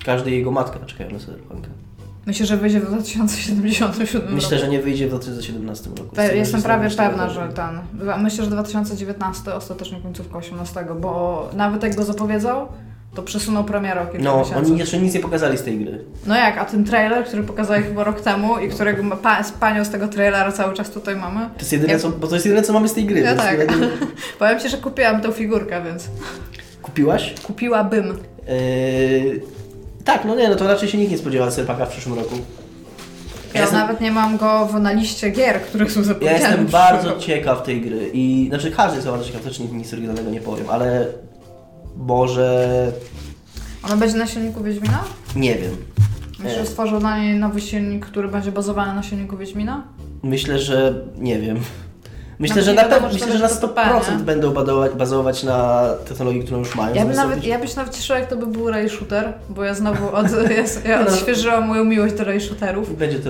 Każdy i jego matka czekają na cyberpunka. Myślę, że wyjdzie w 2077 Myślę, roku. że nie wyjdzie w 2017 roku. Pe- Jestem prawie pewna, że- że ten. Myślę, że 2019, ostatecznie końcówka 18, bo nawet jak go zapowiedzą, to przesunął premierę o kilka No, miesięcy. oni jeszcze nic nie pokazali z tej gry. No jak, a ten trailer, który pokazali chyba rok temu i którego ma- pa, z panią z tego trailera cały czas tutaj mamy. To jest jedyne, Jak- co, bo to jest jedyne, co mamy z tej gry. Więc tak. ja nie- [laughs] Powiem Ci, że kupiłam tą figurkę, więc Kupiłaś? kupiłabym. Yy, tak, no nie, no to raczej się nikt nie spodziewał cyberpunka w przyszłym roku. Ja, jestem- nawet nie mam go w, na liście gier, które są Ja zapowiedziane. jestem w bardzo ciekaw tej gry i znaczy każdy jest bardzo ciekaw, też nic oryginalnego nie powiem, ale roku. Ona będzie na silniku Wiedźmina? nie wiem. Myślę, że stworzył na niej nowy silnik, który będzie bazowany na silniku Wiedźmina? Myślę, że nie wiem. Myślę, że na wiadomo, myślę, że na będzie 100% nie? będą bazować, na technologii, którą już mają. Ja, bym nawet, ja byś nawet cieszyła, jak to by był ray shooter, bo ja znowu od, [laughs] ja, ja No. odświeżyłam moją miłość do ray shooterów. Będzie to,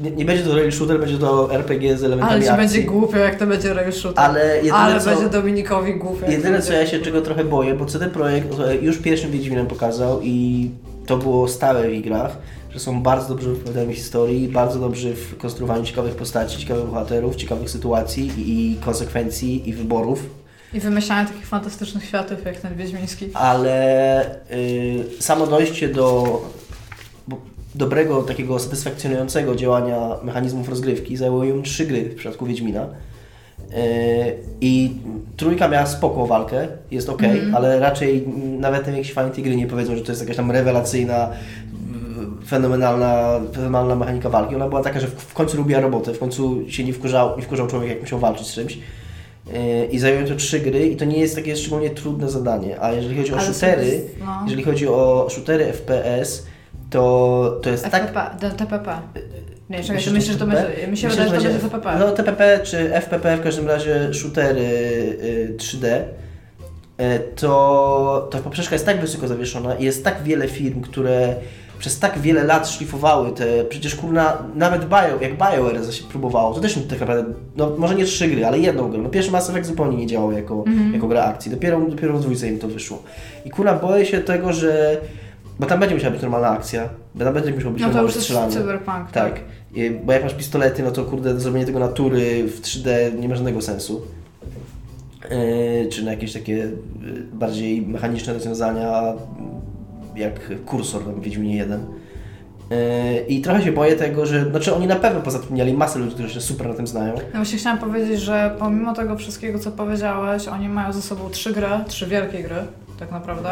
nie, nie będzie to rail shooter, będzie to RPG z elementami Ale ci akcji. będzie głupio, jak to będzie ray shooter. Ale jedyne, Ale co, będzie Dominikowi głupio. jedyne co ja ray się czego trochę boję, bo CD Projekt już pierwszym Wiedźminem pokazał i to było stałe w grach, że są bardzo dobrzy w opowiadaniu historii, bardzo dobrzy w konstruowaniu ciekawych postaci, ciekawych bohaterów, ciekawych sytuacji i, i konsekwencji i wyborów. I wymyślanie takich fantastycznych światów, jak ten wiedźmiński. ale y, samo dojście do dobrego, takiego satysfakcjonującego działania mechanizmów rozgrywki zajęło im trzy gry w przypadku Wiedźmina. Y, I trójka miała spoko walkę, jest ok, ale raczej mm, nawet najwięksi fani tej gry nie powiedzą, że to jest jakaś tam rewelacyjna, fenomenalna, fenomenalna mechanika walki. Ona była taka, że w, końcu lubiła robotę, w końcu się nie wkurzał, nie wkurzał człowiek, jak musiał walczyć z czymś. Y, I zajęły to trzy gry i to nie jest takie szczególnie trudne zadanie. A jeżeli chodzi o Ale shootery, sobie- no. jeżeli chodzi o shootery FPS, to, to jest tak... FPP, D- TPP. Nie, czekaj, Myślisz, myślę, że to będzie, mi się Myślę, wydaje, że to będzie TPP. No TPP czy FPP, w każdym razie shootery y, 3D, y, to, to poprzeczka jest tak wysoko zawieszona i jest tak wiele firm, które przez tak wiele lat szlifowały te, przecież kurna, nawet Bio, jak BioWare się próbowało, to też tak naprawdę, no może nie trzy gry, ale jedną grę. No pierwszy Mass Effect zupełnie nie działał jako, jako gra akcji, dopiero, dopiero w dwójce im to wyszło. I kurna, boję się tego, że, bo tam będzie musiała być normalna akcja, bo tam będzie musiał być No to normalne już jest strzelanie. cyberpunk, Tak. tak. Bo jak masz pistolety, no to kurde, zrobienie tego natury w 3D nie ma żadnego sensu. Yy, czy na jakieś takie yy, bardziej mechaniczne rozwiązania, jak kursor w Wiedźminie 1. Yy, I trochę się boję tego, że, znaczy oni na pewno pozatrudniali masę ludzi, którzy się super na tym znają. No właśnie chciałam powiedzieć, że pomimo tego wszystkiego, co powiedziałeś, oni mają ze sobą trzy gry, trzy wielkie gry, tak naprawdę,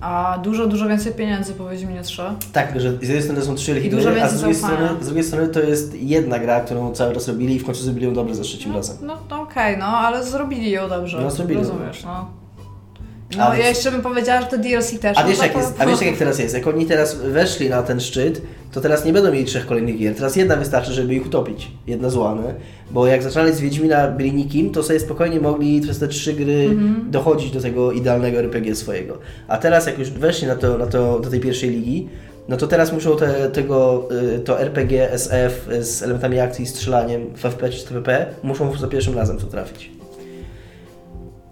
a dużo, dużo więcej pieniędzy po Wiedźminie 3. Tak, że z jednej strony to są trzy wielkie gry, a z drugiej, strony, z drugiej strony to jest jedna gra, którą cały czas robili i w końcu zrobili ją dobrze za trzecim razem. No, no okej, no, ale zrobili ją dobrze. No, zrobili Rozumiesz, no. No, Ale- ja jeszcze bym powiedziała, że to DLC też. A no wiesz, jak jest, a wiesz jak teraz jest? Jak oni teraz weszli na ten szczyt, to teraz nie będą mieli trzech kolejnych gier. Teraz jedna wystarczy, żeby ich utopić. Jedna zła, nie? Bo jak zaczynali z Wiedźmina byli nikim, to sobie spokojnie mogli przez te trzy gry Mhm. dochodzić do tego idealnego RPG swojego. A teraz jak już weszli na to, na to, do tej pierwszej ligi, no to teraz muszą te, tego, y, to RPG, SF z elementami akcji i strzelaniem w FPS czy TPP, muszą za pierwszym razem to trafić.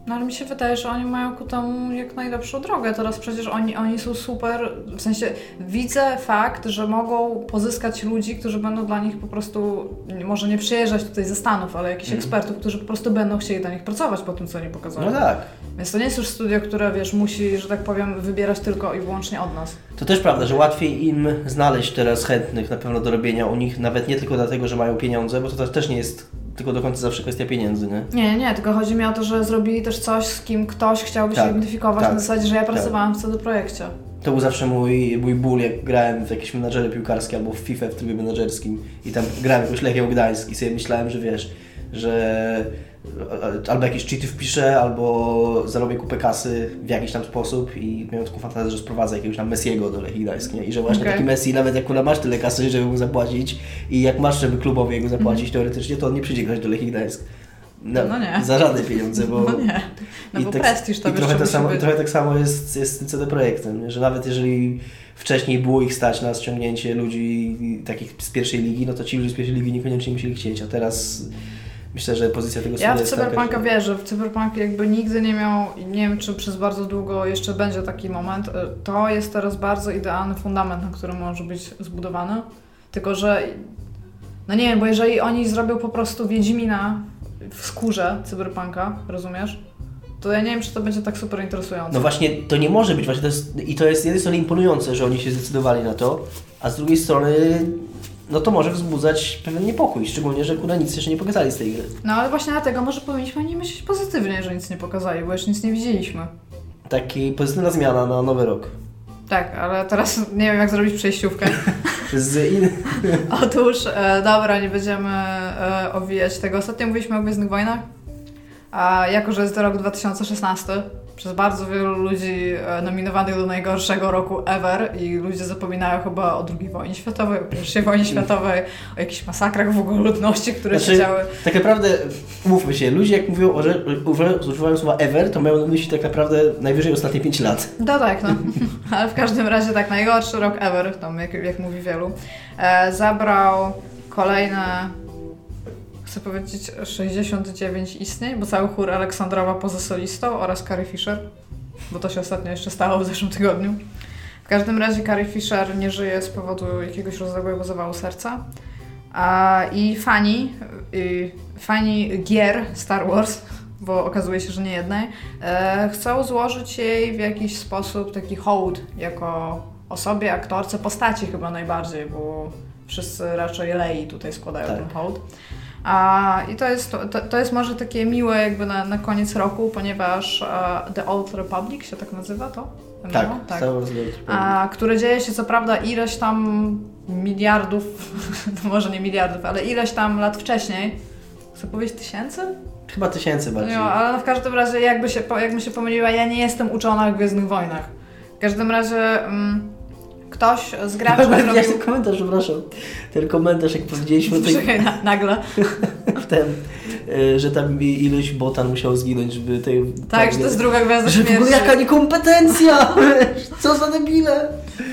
No ale mi się wydaje, że oni mają ku temu jak najlepszą drogę. Teraz przecież oni, oni są super, w sensie widzę fakt, że mogą pozyskać ludzi, którzy będą dla nich po prostu, może nie przyjeżdżać tutaj ze Stanów, ale jakichś ekspertów, którzy po prostu będą chcieli dla nich pracować po tym, co oni pokazują. No tak. Więc to nie jest już studio, które wiesz, musi, że tak powiem, wybierać tylko i wyłącznie od nas. To też prawda, że łatwiej im znaleźć teraz chętnych na pewno do robienia u nich, nawet nie tylko dlatego, że mają pieniądze, bo to też- też nie jest tylko do końca zawsze kwestia pieniędzy, nie? Nie, nie, tylko chodzi mi o to, że zrobili też coś, z kim ktoś chciałby Tak, się identyfikować tak, na zasadzie, że ja pracowałam w CD Projekcie. To był zawsze mój, mój ból, jak grałem w jakieś menadżery piłkarskie albo w FIFA w trybie menadżerskim i tam grałem jakąś Lechią Gdańsk i sobie myślałem, że wiesz, że albo jakieś cheaty wpiszę, albo zarobię kupę kasy w jakiś tam sposób i miałem taką fantazję, że sprowadzę jakiegoś tam Messiego do Lechii Gdańsk, nie? I że właśnie Okej. taki Messi, nawet jak kurwa masz tyle kasy, żeby mu zapłacić i jak masz, żeby klubowi jego zapłacić teoretycznie, to on nie przyjdzie grać do Lechii Gdańsk. No nie. Za żadne pieniądze, bo... [laughs] No nie, no I bo tak- prestiż to I trochę, to samo, być. Trochę tak samo jest, jest z tym CD Projektem, nie? że nawet jeżeli wcześniej było ich stać na ściągnięcie ludzi takich z pierwszej ligi, no to ci ludzie z pierwszej ligi niekoniecznie musieli chcieć, a teraz myślę, że pozycja tego Ja w taka, Cyberpunka że- wierzę. W Cyberpunk jakby nigdy nie miał, nie wiem czy przez bardzo długo jeszcze będzie taki moment, y, to jest teraz bardzo idealny fundament, na którym może być zbudowany. Tylko, że no nie wiem, bo jeżeli oni zrobią po prostu Wiedźmina w skórze Cyberpunka, rozumiesz? To ja nie wiem, czy to będzie tak super interesujące. No właśnie, to nie może być, właśnie to jest, i to jest z jednej strony imponujące, że oni się zdecydowali na to, a z drugiej strony no to może wzbudzać pewien niepokój, szczególnie, że kurwa nic jeszcze nie pokazali z tej gry. No ale właśnie dlatego może powinniśmy nie myśleć pozytywnie, że nic nie pokazali, bo jeszcze nic nie widzieliśmy. Taki pozytywna zmiana na nowy rok. Tak, ale teraz nie wiem jak zrobić przejściówkę. [laughs] Z in... [laughs] Otóż, e, dobra, nie będziemy e, owijać tego. Ostatnio mówiliśmy o Gwiezdnych Wojnach. A jako, że jest to rok 2016, przez bardzo wielu ludzi e, nominowanych do najgorszego roku ever i ludzie zapominają chyba o II wojnie światowej, o I wojnie światowej, o jakichś masakrach w ogóle ludności, które Znaczy, się działy. Tak naprawdę, mówmy się, ludzie jak mówią, o, że używają słowa ever, to mają na myśli tak naprawdę najwyżej ostatnie 5 lat. No tak, no. [laughs] Ale w każdym razie tak, najgorszy rok ever, tam jak, jak mówi wielu, e, zabrał kolejne, chcę powiedzieć, 69 istnień, bo cały chór Aleksandrowa poza solistą oraz Carrie Fisher, bo to się ostatnio jeszcze stało w zeszłym tygodniu. W każdym razie Carrie Fisher nie żyje z powodu jakiegoś rozległego zawału serca. A, I fani, i fani gier Star Wars, bo okazuje się, że nie jednej, e, chcą złożyć jej w jakiś sposób taki hołd jako osobie, aktorce, postaci chyba najbardziej, bo wszyscy raczej Lei tutaj składają Tak. ten hołd. A, I to jest, to, to jest może takie miłe jakby na, na koniec roku, ponieważ e, The Old Republic się tak nazywa to? Tak, Wars The Old Republic. a, które dzieje się co prawda ileś tam miliardów, [laughs] no może nie miliardów, ale ileś tam lat wcześniej. Chcę powiedzieć tysięcy? Chyba tysięcy bardziej. No, ale w każdym razie jakby się, jakbym się pomyliła, ja nie jestem uczona w Gwiezdnych Wojnach. W każdym razie mm, ktoś z [laughs] graczy Ja zrobił... ten komentarz, przepraszam. Ten komentarz, jak powiedzieliśmy [laughs] Czekaj, na, nagle. w tym, y, że tam iluś botan musiał zginąć, żeby tej... Tak, że to jest druga gwiazda Że śmierci. jaka niekompetencja! [laughs] Co za debile!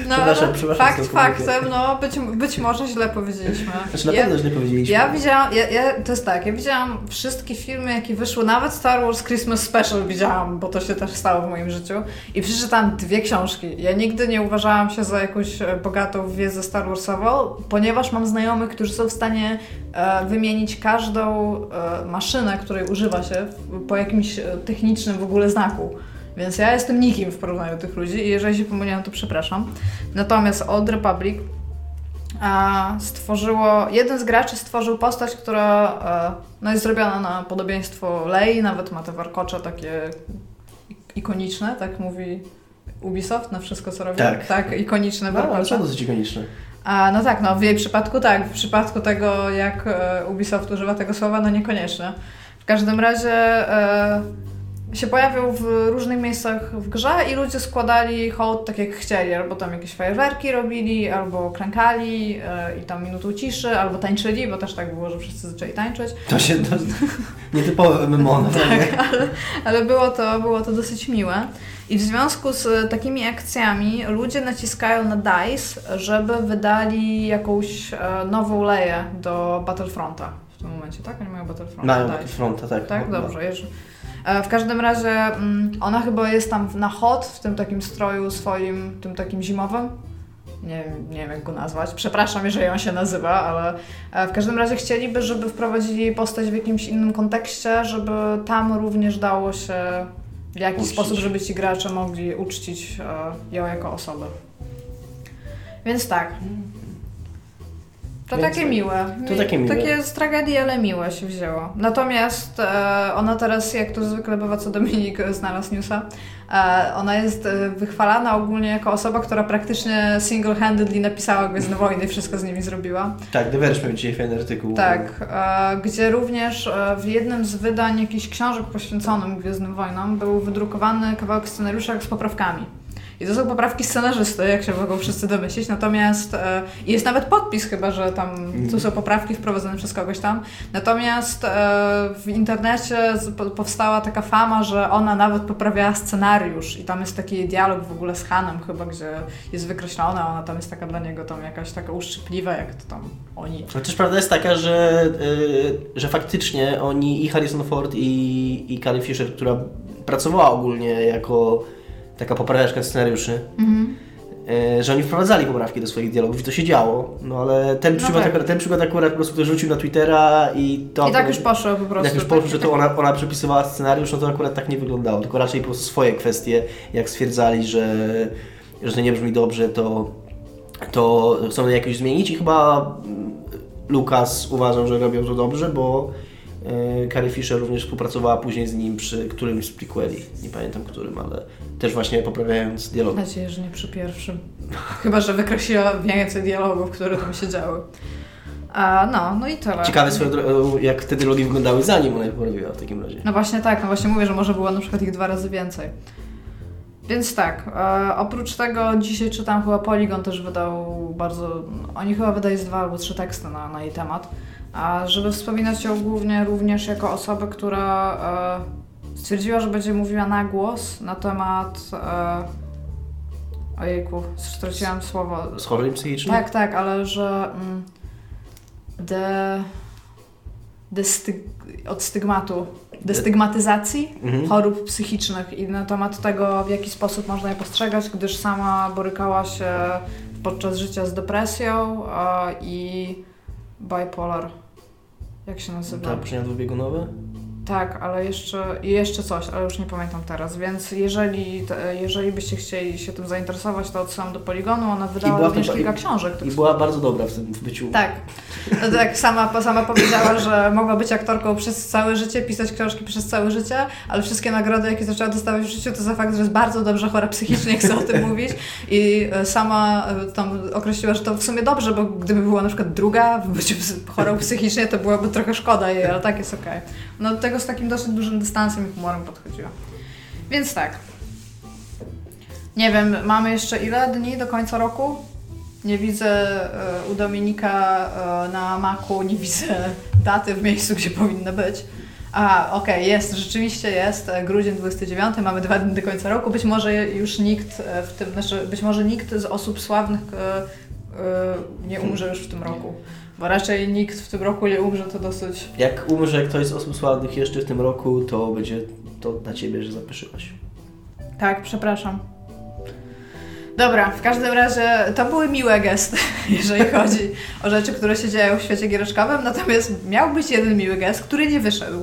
No, Przepraszam, no, przepraszam, fakt faktem, no być, być może źle powiedzieliśmy. Znaczy na Ja- pewno źle powiedzieliśmy. Ja widziałam, ja, ja, to jest tak, ja widziałam wszystkie filmy, jakie wyszły, nawet Star Wars Christmas Special widziałam, bo to się też stało w moim życiu i przeczytałam dwie książki. Ja nigdy nie uważałam się za jakąś e, bogatą wiedzę Star Warsową, ponieważ mam znajomych, którzy są w stanie e, wymienić każdą e, maszynę, której używa się po jakimś e, technicznym w ogóle znaku. Więc ja jestem nikim w porównaniu do tych ludzi i jeżeli się pomyliłam, to przepraszam. Natomiast Old Republic a, stworzyło, jeden z graczy stworzył postać, która e, no, jest zrobiona na podobieństwo Lei, nawet ma te warkocze takie ikoniczne, tak mówi Ubisoft na wszystko co robi. Tak. tak ikoniczne No, ale warkocze. są dosyć ikoniczne. A no tak, no w jej przypadku tak, w przypadku tego jak e, Ubisoft używa tego słowa, no niekoniecznie. W każdym razie e, się pojawiał w różnych miejscach w grze i ludzie składali hołd tak jak chcieli, albo tam jakieś fajerwerki robili, albo klękali e, i tam minutą ciszy, albo tańczyli, bo też tak było, że wszyscy zaczęli tańczyć. To się to, nietypowe MMO, [laughs] naprawdę. Ale było to, było to dosyć miłe. I w związku z e, takimi akcjami ludzie naciskają na DICE, żeby wydali jakąś e, nową leję do Battlefronta w tym momencie, tak? Oni mają Battlefronta. Mają DICE. Battlefronta, tak. Tak, No, dobrze. Jeż... E, W każdym razie mm, ona chyba jest tam na hot, w tym takim stroju swoim, tym takim zimowym. Nie, wiem- nie wiem jak go nazwać. Przepraszam, jeżeli on się nazywa, ale e, w każdym razie chcieliby, żeby wprowadzili jej postać w jakimś innym kontekście, żeby tam również dało się w jakiś Uczcić. sposób, żeby ci gracze mogli uczcić e, ją jako osobę. Więc tak. To Więc takie tak. miłe. To takie miłe. Takie z tragedii, ale miłe się wzięło. Natomiast e, ona teraz, jak to zwykle bywa, co Dominik [laughs] znalazł newsa, e, ona jest e, wychwalana ogólnie jako osoba, która praktycznie single-handedly napisała Gwiezdne Wojny i wszystko z nimi zrobiła. Tak, The Verge miał dzisiaj fajny artykuł. Tak, e, gdzie również e, w jednym z wydań jakichś książek poświęconym Gwiezdnym Wojnom był wydrukowany kawałek scenariusza z poprawkami. I to są poprawki scenarzysty, jak się mogą wszyscy domyślić, natomiast e, i jest nawet podpis chyba, że tam tu są poprawki wprowadzone przez kogoś tam. Natomiast e, w internecie powstała taka fama, że ona nawet poprawiała scenariusz i tam jest taki dialog w ogóle z Hanem chyba, gdzie jest wykreślona, ona tam jest taka dla niego tam jakaś taka uszczypliwa, jak to tam oni. Chociaż prawda jest taka, że, y, że faktycznie oni i Harrison Ford i, i Carrie Fisher, która pracowała ogólnie jako taka poprawiaczka scenariuszy, Mhm. y, że oni wprowadzali poprawki do swoich dialogów i to się działo. No ale ten, No przykład, tak. akurat, ten przykład akurat po prostu rzucił na Twittera i to... I tak już poszło po prostu. Jak już tak- poszło, że to tak- ona, ona przepisywała scenariusz, no to akurat tak nie wyglądało. Tylko raczej po prostu swoje kwestie, jak stwierdzali, że, że to nie brzmi dobrze, to, to chcą jakoś zmienić i chyba Lucas uważał, że robią to dobrze, bo e, Carrie Fisher również współpracowała później z nim przy którymś z prequeli. Nie pamiętam którym, ale też właśnie poprawiając dialog. Mam nadzieję, że nie przy pierwszym. Chyba, że wykreśliła więcej dialogów, które tam się działy. A, no, no i tyle. Ciekawe swoją drogą, jak te dialogi wyglądały zanim ona je poprawiła w takim razie. No właśnie tak, no właśnie mówię, że może było na przykład ich dwa razy więcej. Więc tak, e, oprócz tego dzisiaj czytam chyba Polygon też wydał bardzo, oni chyba wydali z dwa albo trzy teksty na, na jej temat, a żeby wspominać ją głównie również jako osobę, która e, stwierdziła, że będzie mówiła na głos na temat e, ojejku, straciłam słowo, Schorzeń psychicznych? tak, tak, ale że mm, de, destyg, od stygmatu, destygmatyzacji Mhm. chorób psychicznych i na temat tego, w jaki sposób można je postrzegać, gdyż sama borykała się podczas życia z depresją a, i bipolar. Jak się nazywa? Tak, poczynania dwubiegunowe? Tak, ale jeszcze, jeszcze coś, ale już nie pamiętam teraz, więc jeżeli, jeżeli byście chcieli się tym zainteresować, to odsyłam do Poligonu, ona wydała również kilka książek. I była bardzo dobra w tym w byciu. Tak. No tak, sama, sama powiedziała, że mogła być aktorką przez całe życie, pisać książki przez całe życie, ale wszystkie nagrody, jakie zaczęła dostawać w życiu, to za fakt, że jest bardzo dobrze chora psychicznie, chce o tym mówić. I e, sama e, tam określiła, że to w sumie dobrze, bo gdyby była na przykład druga w byciu chorą psychicznie, to byłaby trochę szkoda jej, ale tak jest okej. No do tego z takim dosyć dużym dystansem i humorem podchodziła. Więc tak. Nie wiem, mamy jeszcze ile dni do końca roku? Nie widzę e, u Dominika e, na Macu, nie [laughs] widzę daty w miejscu, gdzie powinna być. A, okej, jest, rzeczywiście jest. E, Grudzień 29, mamy dwa dni do końca roku. Być może już nikt w tym, znaczy być może nikt z osób sławnych e, nie umrze już w tym roku. Bo raczej nikt w tym roku nie umrze, to dosyć. Jak umrze ktoś z osób sławnych jeszcze w tym roku, to będzie to dla Ciebie, że zapeszyłaś. Tak, przepraszam. Dobra, w każdym razie to były miłe gesty, [laughs] jeżeli chodzi o rzeczy, które się dzieją w świecie giereczkowym, natomiast miał być jeden miły gest, który nie wyszedł.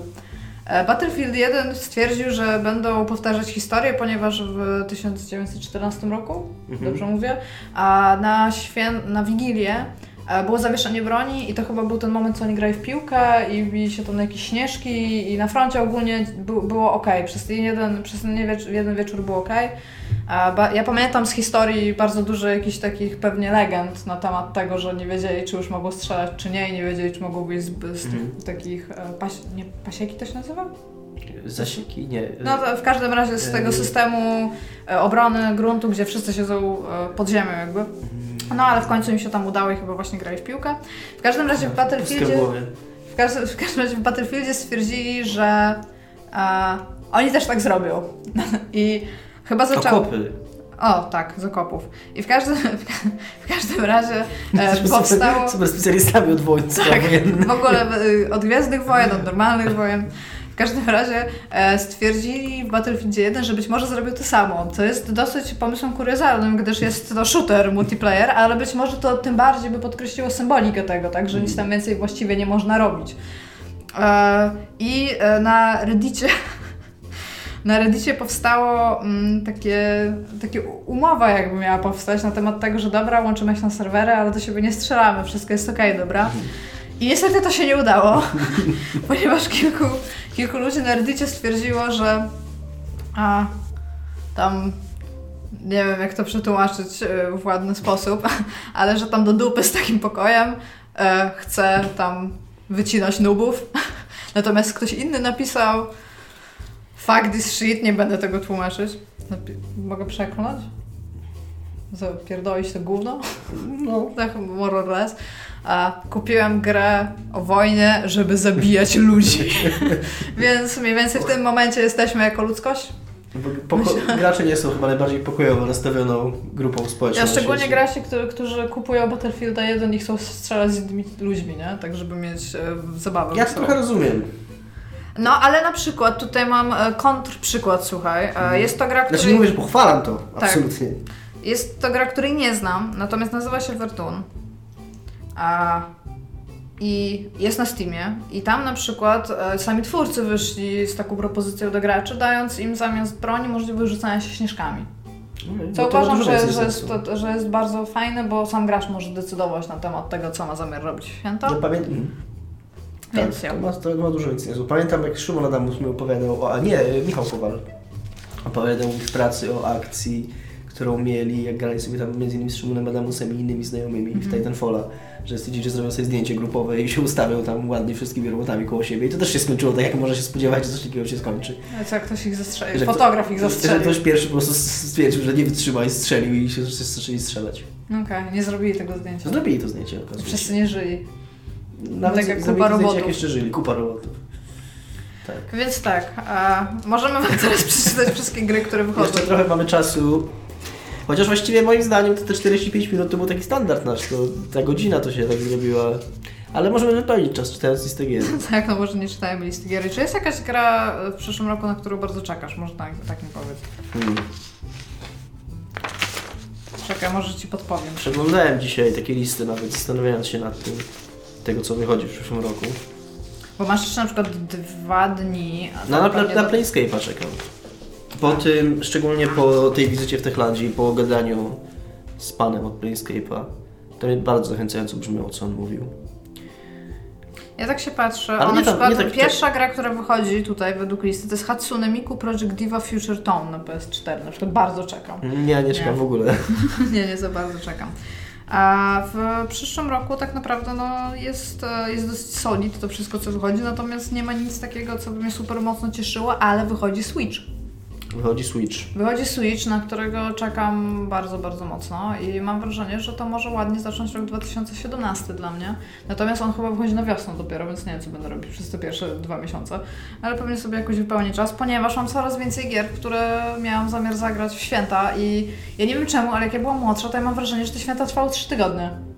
E, Battlefield 1 stwierdził, że będą powtarzać historię, ponieważ w 1914 roku, Mhm. dobrze mówię, a na, świę- na Wigilię było zawieszenie broni i to chyba był ten moment, co oni grali w piłkę i bili się tam na jakieś śnieżki i na froncie ogólnie było ok. Przez ten jeden, przez ten jeden wieczór było ok. Ba- Ja pamiętam z historii bardzo dużo jakichś takich pewnie legend na temat tego, że nie wiedzieli, czy już mogą strzelać, czy nie, i nie wiedzieli, czy mogą być z, z Mhm. takich e, paś, nie, pasieki to się nazywa? Zasieki? Nie. No w każdym razie z tego systemu e, obrony gruntu, gdzie wszyscy siedzą e, pod ziemią jakby. No ale w końcu im się tam udało i chyba właśnie grali w piłkę. W każdym razie w w Battlefieldzie, w każdym, w każdym razie w Battlefieldzie stwierdzili, że e, oni też tak zrobią. [laughs] I chyba zaczęło... Okopy. O, tak, z okopów. I w każdym, w każdym razie e, [laughs] powstało... Super, specjalistami od wojsk Tak, w ogóle y, od Gwiezdnych Wojen, od normalnych wojen. W każdym razie e, stwierdzili w Battlefieldzie 1, że być może zrobił to samo, co jest dosyć pomysłem kuriozalnym, gdyż jest to shooter multiplayer, ale być może to tym bardziej by podkreśliło symbolikę tego, tak, że nic tam więcej właściwie nie można robić. E, I e, na Reddicie [laughs] na Reddicie powstało mm, takie, takie umowa jakby miała powstać na temat tego, że dobra, łączymy się na serwery, ale do siebie nie strzelamy, wszystko jest okej, dobra. I niestety to się nie udało, [laughs] ponieważ kilku, kilku ludzi na Reddicie stwierdziło, że a, tam nie wiem jak to przetłumaczyć e, w ładny sposób, [laughs] ale że tam do dupy z takim pokojem e, chce tam wycinać nubów. [laughs] Natomiast ktoś inny napisał fuck this shit, nie będę tego tłumaczyć. Napi- mogę przekląć? Zapierdolić to gówno? No. Tak, more or less. A kupiłem grę o wojnie, żeby zabijać ludzi. [laughs] Więc mniej więcej w tym momencie jesteśmy jako ludzkość. Poko- gracze nie są chyba najbardziej pokojowo nastawioną grupą społeczną. Ja szczególnie gracie, którzy, którzy kupują Battlefielda 1 i chcą strzelać z innymi ludźmi, nie? Tak, żeby mieć e, zabawę. Ja to trochę rozumiem. No, ale na przykład tutaj mam e, kontrprzykład, słuchaj. E, jest to gra, Znaczy której... nie mówię, że pochwalam to. Tak. Absolutnie. Jest to gra, której nie znam, natomiast nazywa się Vertun. A, I jest na Steamie. I tam na przykład e, sami twórcy wyszli z taką propozycją do graczy, dając im zamiast broni możliwość rzucania się śnieżkami. No Co uważam, że, że, jest, to, że jest bardzo fajne, bo sam gracz może decydować na temat tego, co ma zamiar robić w święto. Ja pamiętam. Więc tak, ja. to ma, to ma dużo sensu. Pamiętam jak Szymon Adamus mi opowiadał, o, a nie, Michał Kowal opowiadał mi w pracy o akcji, którą mieli, jak grali sobie tam między innymi z Szymonem Adamusem i innymi znajomymi Mhm. w Titanfalla, że stwierdzili, że zrobią sobie zdjęcie grupowe i się ustawią tam ładnie wszystkimi robotami koło siebie i to też się skończyło tak, jak można się spodziewać, że coś takiego się skończy. Co jak ktoś ich zastrzelił? Że Fotograf ich Że zastrzelił. ktoś pierwszy po prostu stwierdził, że nie wytrzyma i strzelił i się zaczęli strzelać. Okej, nie zrobili tego zdjęcia. Zrobili to zdjęcie, okazuje. Wszyscy nie żyli. Nawet tak jak kupa zdjęcie, robotów. jak jeszcze żyli, kupa robotów. Tak. Więc tak, a możemy wam teraz przeczytać wszystkie gry, które wychodzą. Jeszcze trochę mamy czasu. Chociaż właściwie moim zdaniem to te 45 minut to był taki standard nasz, to ta godzina to się tak zrobiła. Ale możemy wypełnić czas czytając listę gier. [laughs] Tak, no może nie czytajmy listy gier. Czy jest jakaś gra w przyszłym roku, na którą bardzo czekasz? Może tak, tak mi powiedz. Hmm. Czekaj, może ci podpowiem. Przeglądałem dzisiaj takie listy nawet, zastanawiając się nad tym, tego co wychodzi w przyszłym roku. Bo masz jeszcze na przykład dwa dni. a No, na, na do- Planescape'a czekam. Po tym, szczególnie po tej wizycie w Techlandii, po gadaniu z panem od Planescape'a, to mnie bardzo zachęcająco brzmiało, co on mówił. Ja tak się patrzę. Ale o, na tak- przykład tak- pierwsza gra, która wychodzi tutaj według listy, to jest Hatsune Miku Project Diva Future Tone na PS4. Na przykład bardzo czekam. Nie, nie czekam Nie. w ogóle. [laughs] nie, nie za bardzo czekam. A w przyszłym roku tak naprawdę no, jest, jest dosyć solid to wszystko, co wychodzi, natomiast nie ma nic takiego, co by mnie super mocno cieszyło, ale wychodzi Switch. Wychodzi Switch. Wychodzi Switch, na którego czekam bardzo, bardzo mocno i mam wrażenie, że to może ładnie zacząć rok 2017 dla mnie. Natomiast on chyba wychodzi na wiosnę dopiero, więc nie wiem, co będę robić przez te pierwsze dwa miesiące. Ale pewnie sobie jakoś wypełnię czas, ponieważ mam coraz więcej gier, które miałam zamiar zagrać w święta i ja nie wiem czemu, ale jak ja byłam młodsza, to ja mam wrażenie, że te święta trwały 3 tygodnie.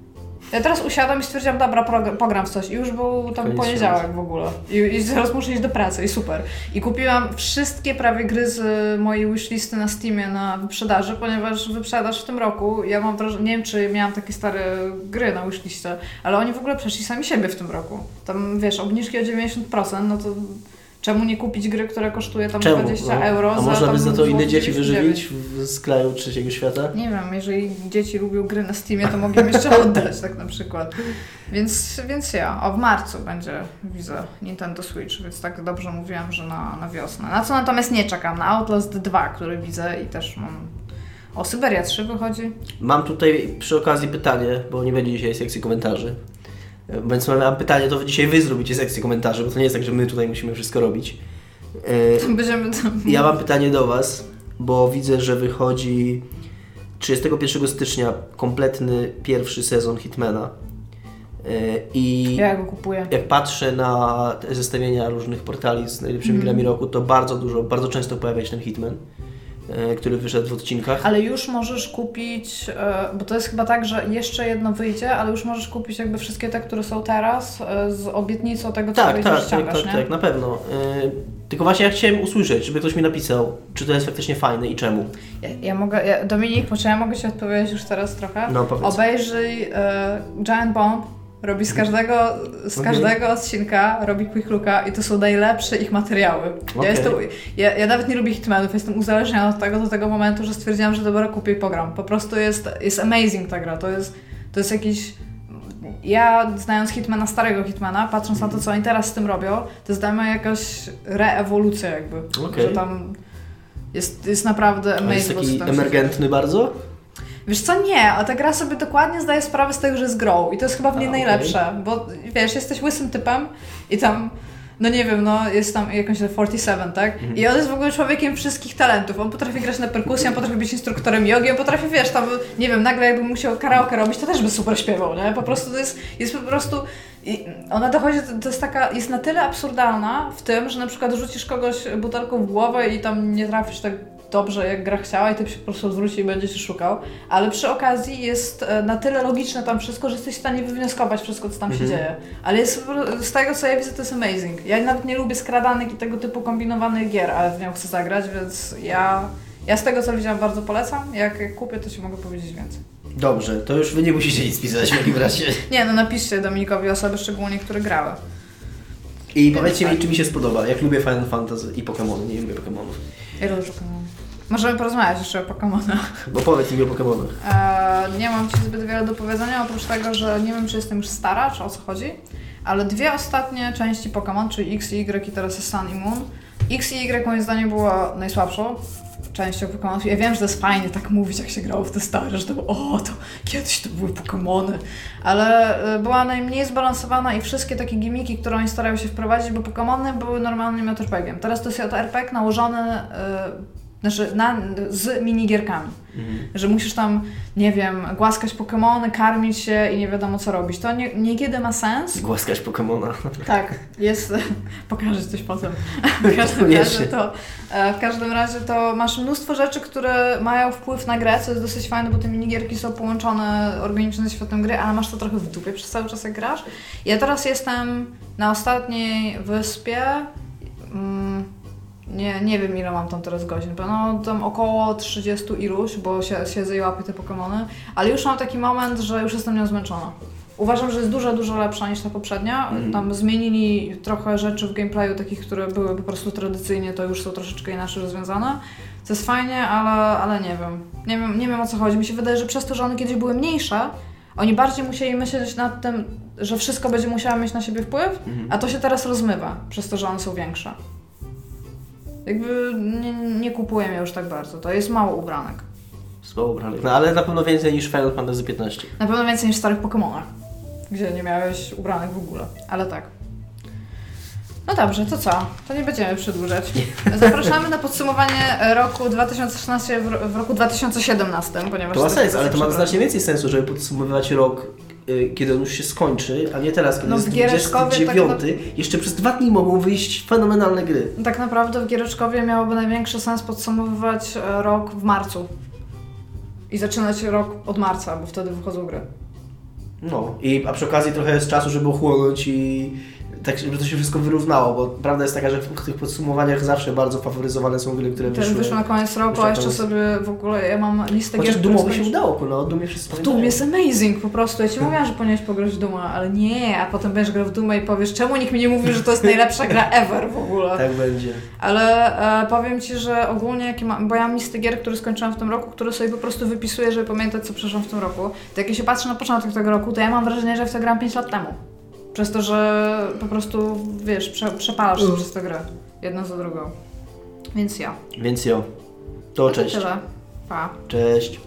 Ja teraz usiadłam i stwierdziłam, dobra, progr- pogram w coś. I już był tam Koniec poniedziałek w ogóle. I, I zaraz muszę iść do pracy i super. I kupiłam wszystkie prawie gry z mojej wishlisty na Steamie na wyprzedaży, ponieważ wyprzedaż w tym roku, ja mam wrażenie, nie wiem czy miałam takie stare gry na wishliście, ale oni w ogóle przeszli sami siebie w tym roku. Tam wiesz, obniżki o 90%, no to czemu nie kupić gry, która kosztuje tam Czemu? 20 No. euro A można by za to inne dzieci 99? wyżywić w- z kraju trzeciego świata? Nie wiem, jeżeli dzieci lubią gry na Steamie, to mogę jeszcze [laughs] oddać, tak na przykład. Więc, więc ja. O, w marcu będzie, widzę, Nintendo Switch, więc tak dobrze mówiłam, że na, na wiosnę. Na co natomiast nie czekam? Na Outlast 2, który widzę i też mam... O, Syberia 3 wychodzi. Mam tutaj przy okazji pytanie, bo nie będzie dzisiaj sekcji komentarzy. Więc mam pytanie, to dzisiaj wy zrobicie sekcję komentarzy, bo to nie jest tak, że my tutaj musimy wszystko robić. E, Będziemy tam... Ja mam pytanie do Was, bo widzę, że wychodzi 31 stycznia kompletny pierwszy sezon Hitmana. E, I Ja go kupuję. jak patrzę na zestawienia różnych portali z najlepszymi Mhm. grami roku, to bardzo dużo, bardzo często pojawia się ten Hitman, który wyszedł w odcinkach. Ale już możesz kupić, e, bo to jest chyba tak, że jeszcze jedno wyjdzie, ale już możesz kupić jakby wszystkie te, które są teraz e, z obietnicą tego, co Tak, tak, tak, ściągasz, tak, nie? tak, na pewno. E, Tylko właśnie ja chciałem usłyszeć, żeby ktoś mi napisał, czy to jest faktycznie fajne i czemu. Ja, ja mogę, ja, Dominik, czy ja mogę Ci odpowiedzieć już teraz trochę? No powiedz. Obejrzyj e, Giant Bomb, robi z każdego, z Mhm. każdego odcinka, robi Quick Looka i to są najlepsze ich materiały. Okej. Ja, jestem, ja, ja nawet nie lubię Hitmanów, jestem uzależniona od tego do tego momentu, że stwierdziłam, że dobra, kupię i pogram. Po prostu jest, jest amazing ta gra, to jest, to jest jakiś... Ja, znając Hitmana, starego Hitmana, patrząc na to, co oni teraz z tym robią, to jest dla mnie jakaś reewolucja jakby. Okej. Że tam jest, jest naprawdę A amazing. jest co taki emergentny bardzo? Wiesz co, nie, a ta gra sobie dokładnie zdaje sprawę z tego, że jest grą i to jest chyba w niej A, najlepsze, bo wiesz, jesteś łysym typem i tam, no nie wiem, no jest tam jakąś 47, tak? Mhm. I on jest w ogóle człowiekiem wszystkich talentów, on potrafi grać na perkusji, on potrafi być instruktorem jogi, on potrafi, wiesz, tam, nie wiem, nagle jakby musiał karaoke robić, to też by super śpiewał, nie? Po prostu to jest, jest po prostu... I ona dochodzi, to jest taka, jest na tyle absurdalna w tym, że na przykład rzucisz kogoś butelką w głowę i tam nie trafisz tak dobrze, jak gra chciała i ty się po prostu odwróci i będzie się szukał, ale przy okazji jest e, na tyle logiczne tam wszystko, że jesteś w stanie wywnioskować wszystko, co tam się Mhm. dzieje. Ale jest, z tego, co ja widzę, to jest amazing. Ja nawet nie lubię skradanek i tego typu kombinowanych gier, ale w nią chcę zagrać, więc ja, ja z tego, co widziałam, bardzo polecam. Jak, kupię, to ci mogę powiedzieć więcej. Dobrze, to już wy nie musicie nic pisać w takim razie. Nie, no napiszcie Dominikowi osoby, szczególnie, które grały. I powiedzcie mi, czy mi się spodoba. Jak lubię Final Fantasy i Pokémony, nie lubię Pokémonów. Ja lubię Pokémon. Możemy porozmawiać jeszcze o Pokémonach. Bo powiedz mi o Pokémonach. Eee, nie mam Ci zbyt wiele do powiedzenia, oprócz tego, że nie wiem, czy jestem już stara, czy o co chodzi, ale dwie ostatnie części Pokémon, czyli X i Y i teraz jest Sun i Moon. X i Y moim zdaniem była najsłabszą częścią Pokémonów. Ja wiem, że to jest fajnie tak mówić, jak się grało w te stare, że to było, o, to kiedyś to były Pokémony, ale e, była najmniej zbalansowana i wszystkie takie gimmiki, które oni starają się wprowadzić, bo Pokémony były normalnym JRPG-iem. Teraz to jest JRPG nałożony e, znaczy na, z minigierkami że musisz tam, nie wiem, głaskać Pokemony, karmić się i nie wiadomo co robić. To nie, niekiedy ma sens. Głaskać Pokémona. Tak, jest. [laughs] Pokażę coś potem. [laughs] W każdym razie to, e, w każdym razie to masz mnóstwo rzeczy, które mają wpływ na grę, co jest dosyć fajne, bo te minigierki są połączone organicznie ze światem gry, ale masz to trochę w dupie przez cały czas jak grasz. Ja teraz jestem na ostatniej wyspie. Mm, nie, nie wiem ile mam tam teraz godzin, bo no tam około 30 iluś, bo się, siedzę i łapię te Pokemony, ale już mam taki moment, że już jestem nią zmęczona. Uważam, że jest dużo, dużo lepsza niż ta poprzednia. Mhm. Tam zmienili trochę rzeczy w gameplayu, takich, które były po prostu tradycyjnie, to już są troszeczkę inaczej rozwiązane. Co jest fajnie, ale, ale nie wiem. nie wiem. Nie wiem o co chodzi. Mi się wydaje, że przez to, że one kiedyś były mniejsze, oni bardziej musieli myśleć nad tym, że wszystko będzie musiało mieć na siebie wpływ, Mhm. a to się teraz rozmywa, przez to, że one są większe. Jakby nie, nie kupuję mnie już tak bardzo. To jest mało ubranek. Słabo ubranych. No ale na pewno więcej niż Final Fantasy 15. Na pewno więcej niż w starych Pokémonach, gdzie nie miałeś ubranek w ogóle. Ale tak. No dobrze, to co? To nie będziemy przedłużać. [laughs] Zapraszamy na podsumowanie roku 2016 w, roku 2017, ponieważ... To ma sens, ale to ma znacznie więcej sensu, żeby podsumowywać rok, kiedy on już się skończy, a nie teraz, kiedy No, jest w Giereczkowie tak 29. Jeszcze przez dwa dni mogą wyjść fenomenalne gry. Tak naprawdę w Giereczkowie miałoby największy sens podsumowywać e, rok w marcu. I zaczynać rok od marca, bo wtedy wychodzą gry. No, i, a przy okazji trochę jest czasu, żeby ochłonąć i tak, żeby to się wszystko wyrównało, bo prawda jest taka, że w tych podsumowaniach zawsze bardzo faworyzowane są gry, które Też wyszły. wyszło na koniec roku, a jeszcze sobie w ogóle, ja mam listę Chociaż gier, Dumowi się udało, no Dumie wszyscy Doom jest amazing po prostu. Ja ci mówiłam, że powinieneś pograć w Duma, ale nie, a potem będziesz grał w Duma i powiesz, czemu nikt mi nie mówi, że to jest najlepsza gra [laughs] ever w ogóle. Tak będzie. Ale e, powiem Ci, że ogólnie, jakie mam, bo ja mam listę gier, które skończyłam w tym roku, które sobie po prostu wypisuję, żeby pamiętać, co przeszłam w tym roku. To jak ja się patrzę na początek tego roku, to ja mam wrażenie, że w to grałam 5 lat temu. Przez to, że po prostu, wiesz, prze, przepalasz się Mm. przez tę grę. Jedną za drugą. Więc ja. Więc jo. To cześć. Tyle. Pa. Cześć.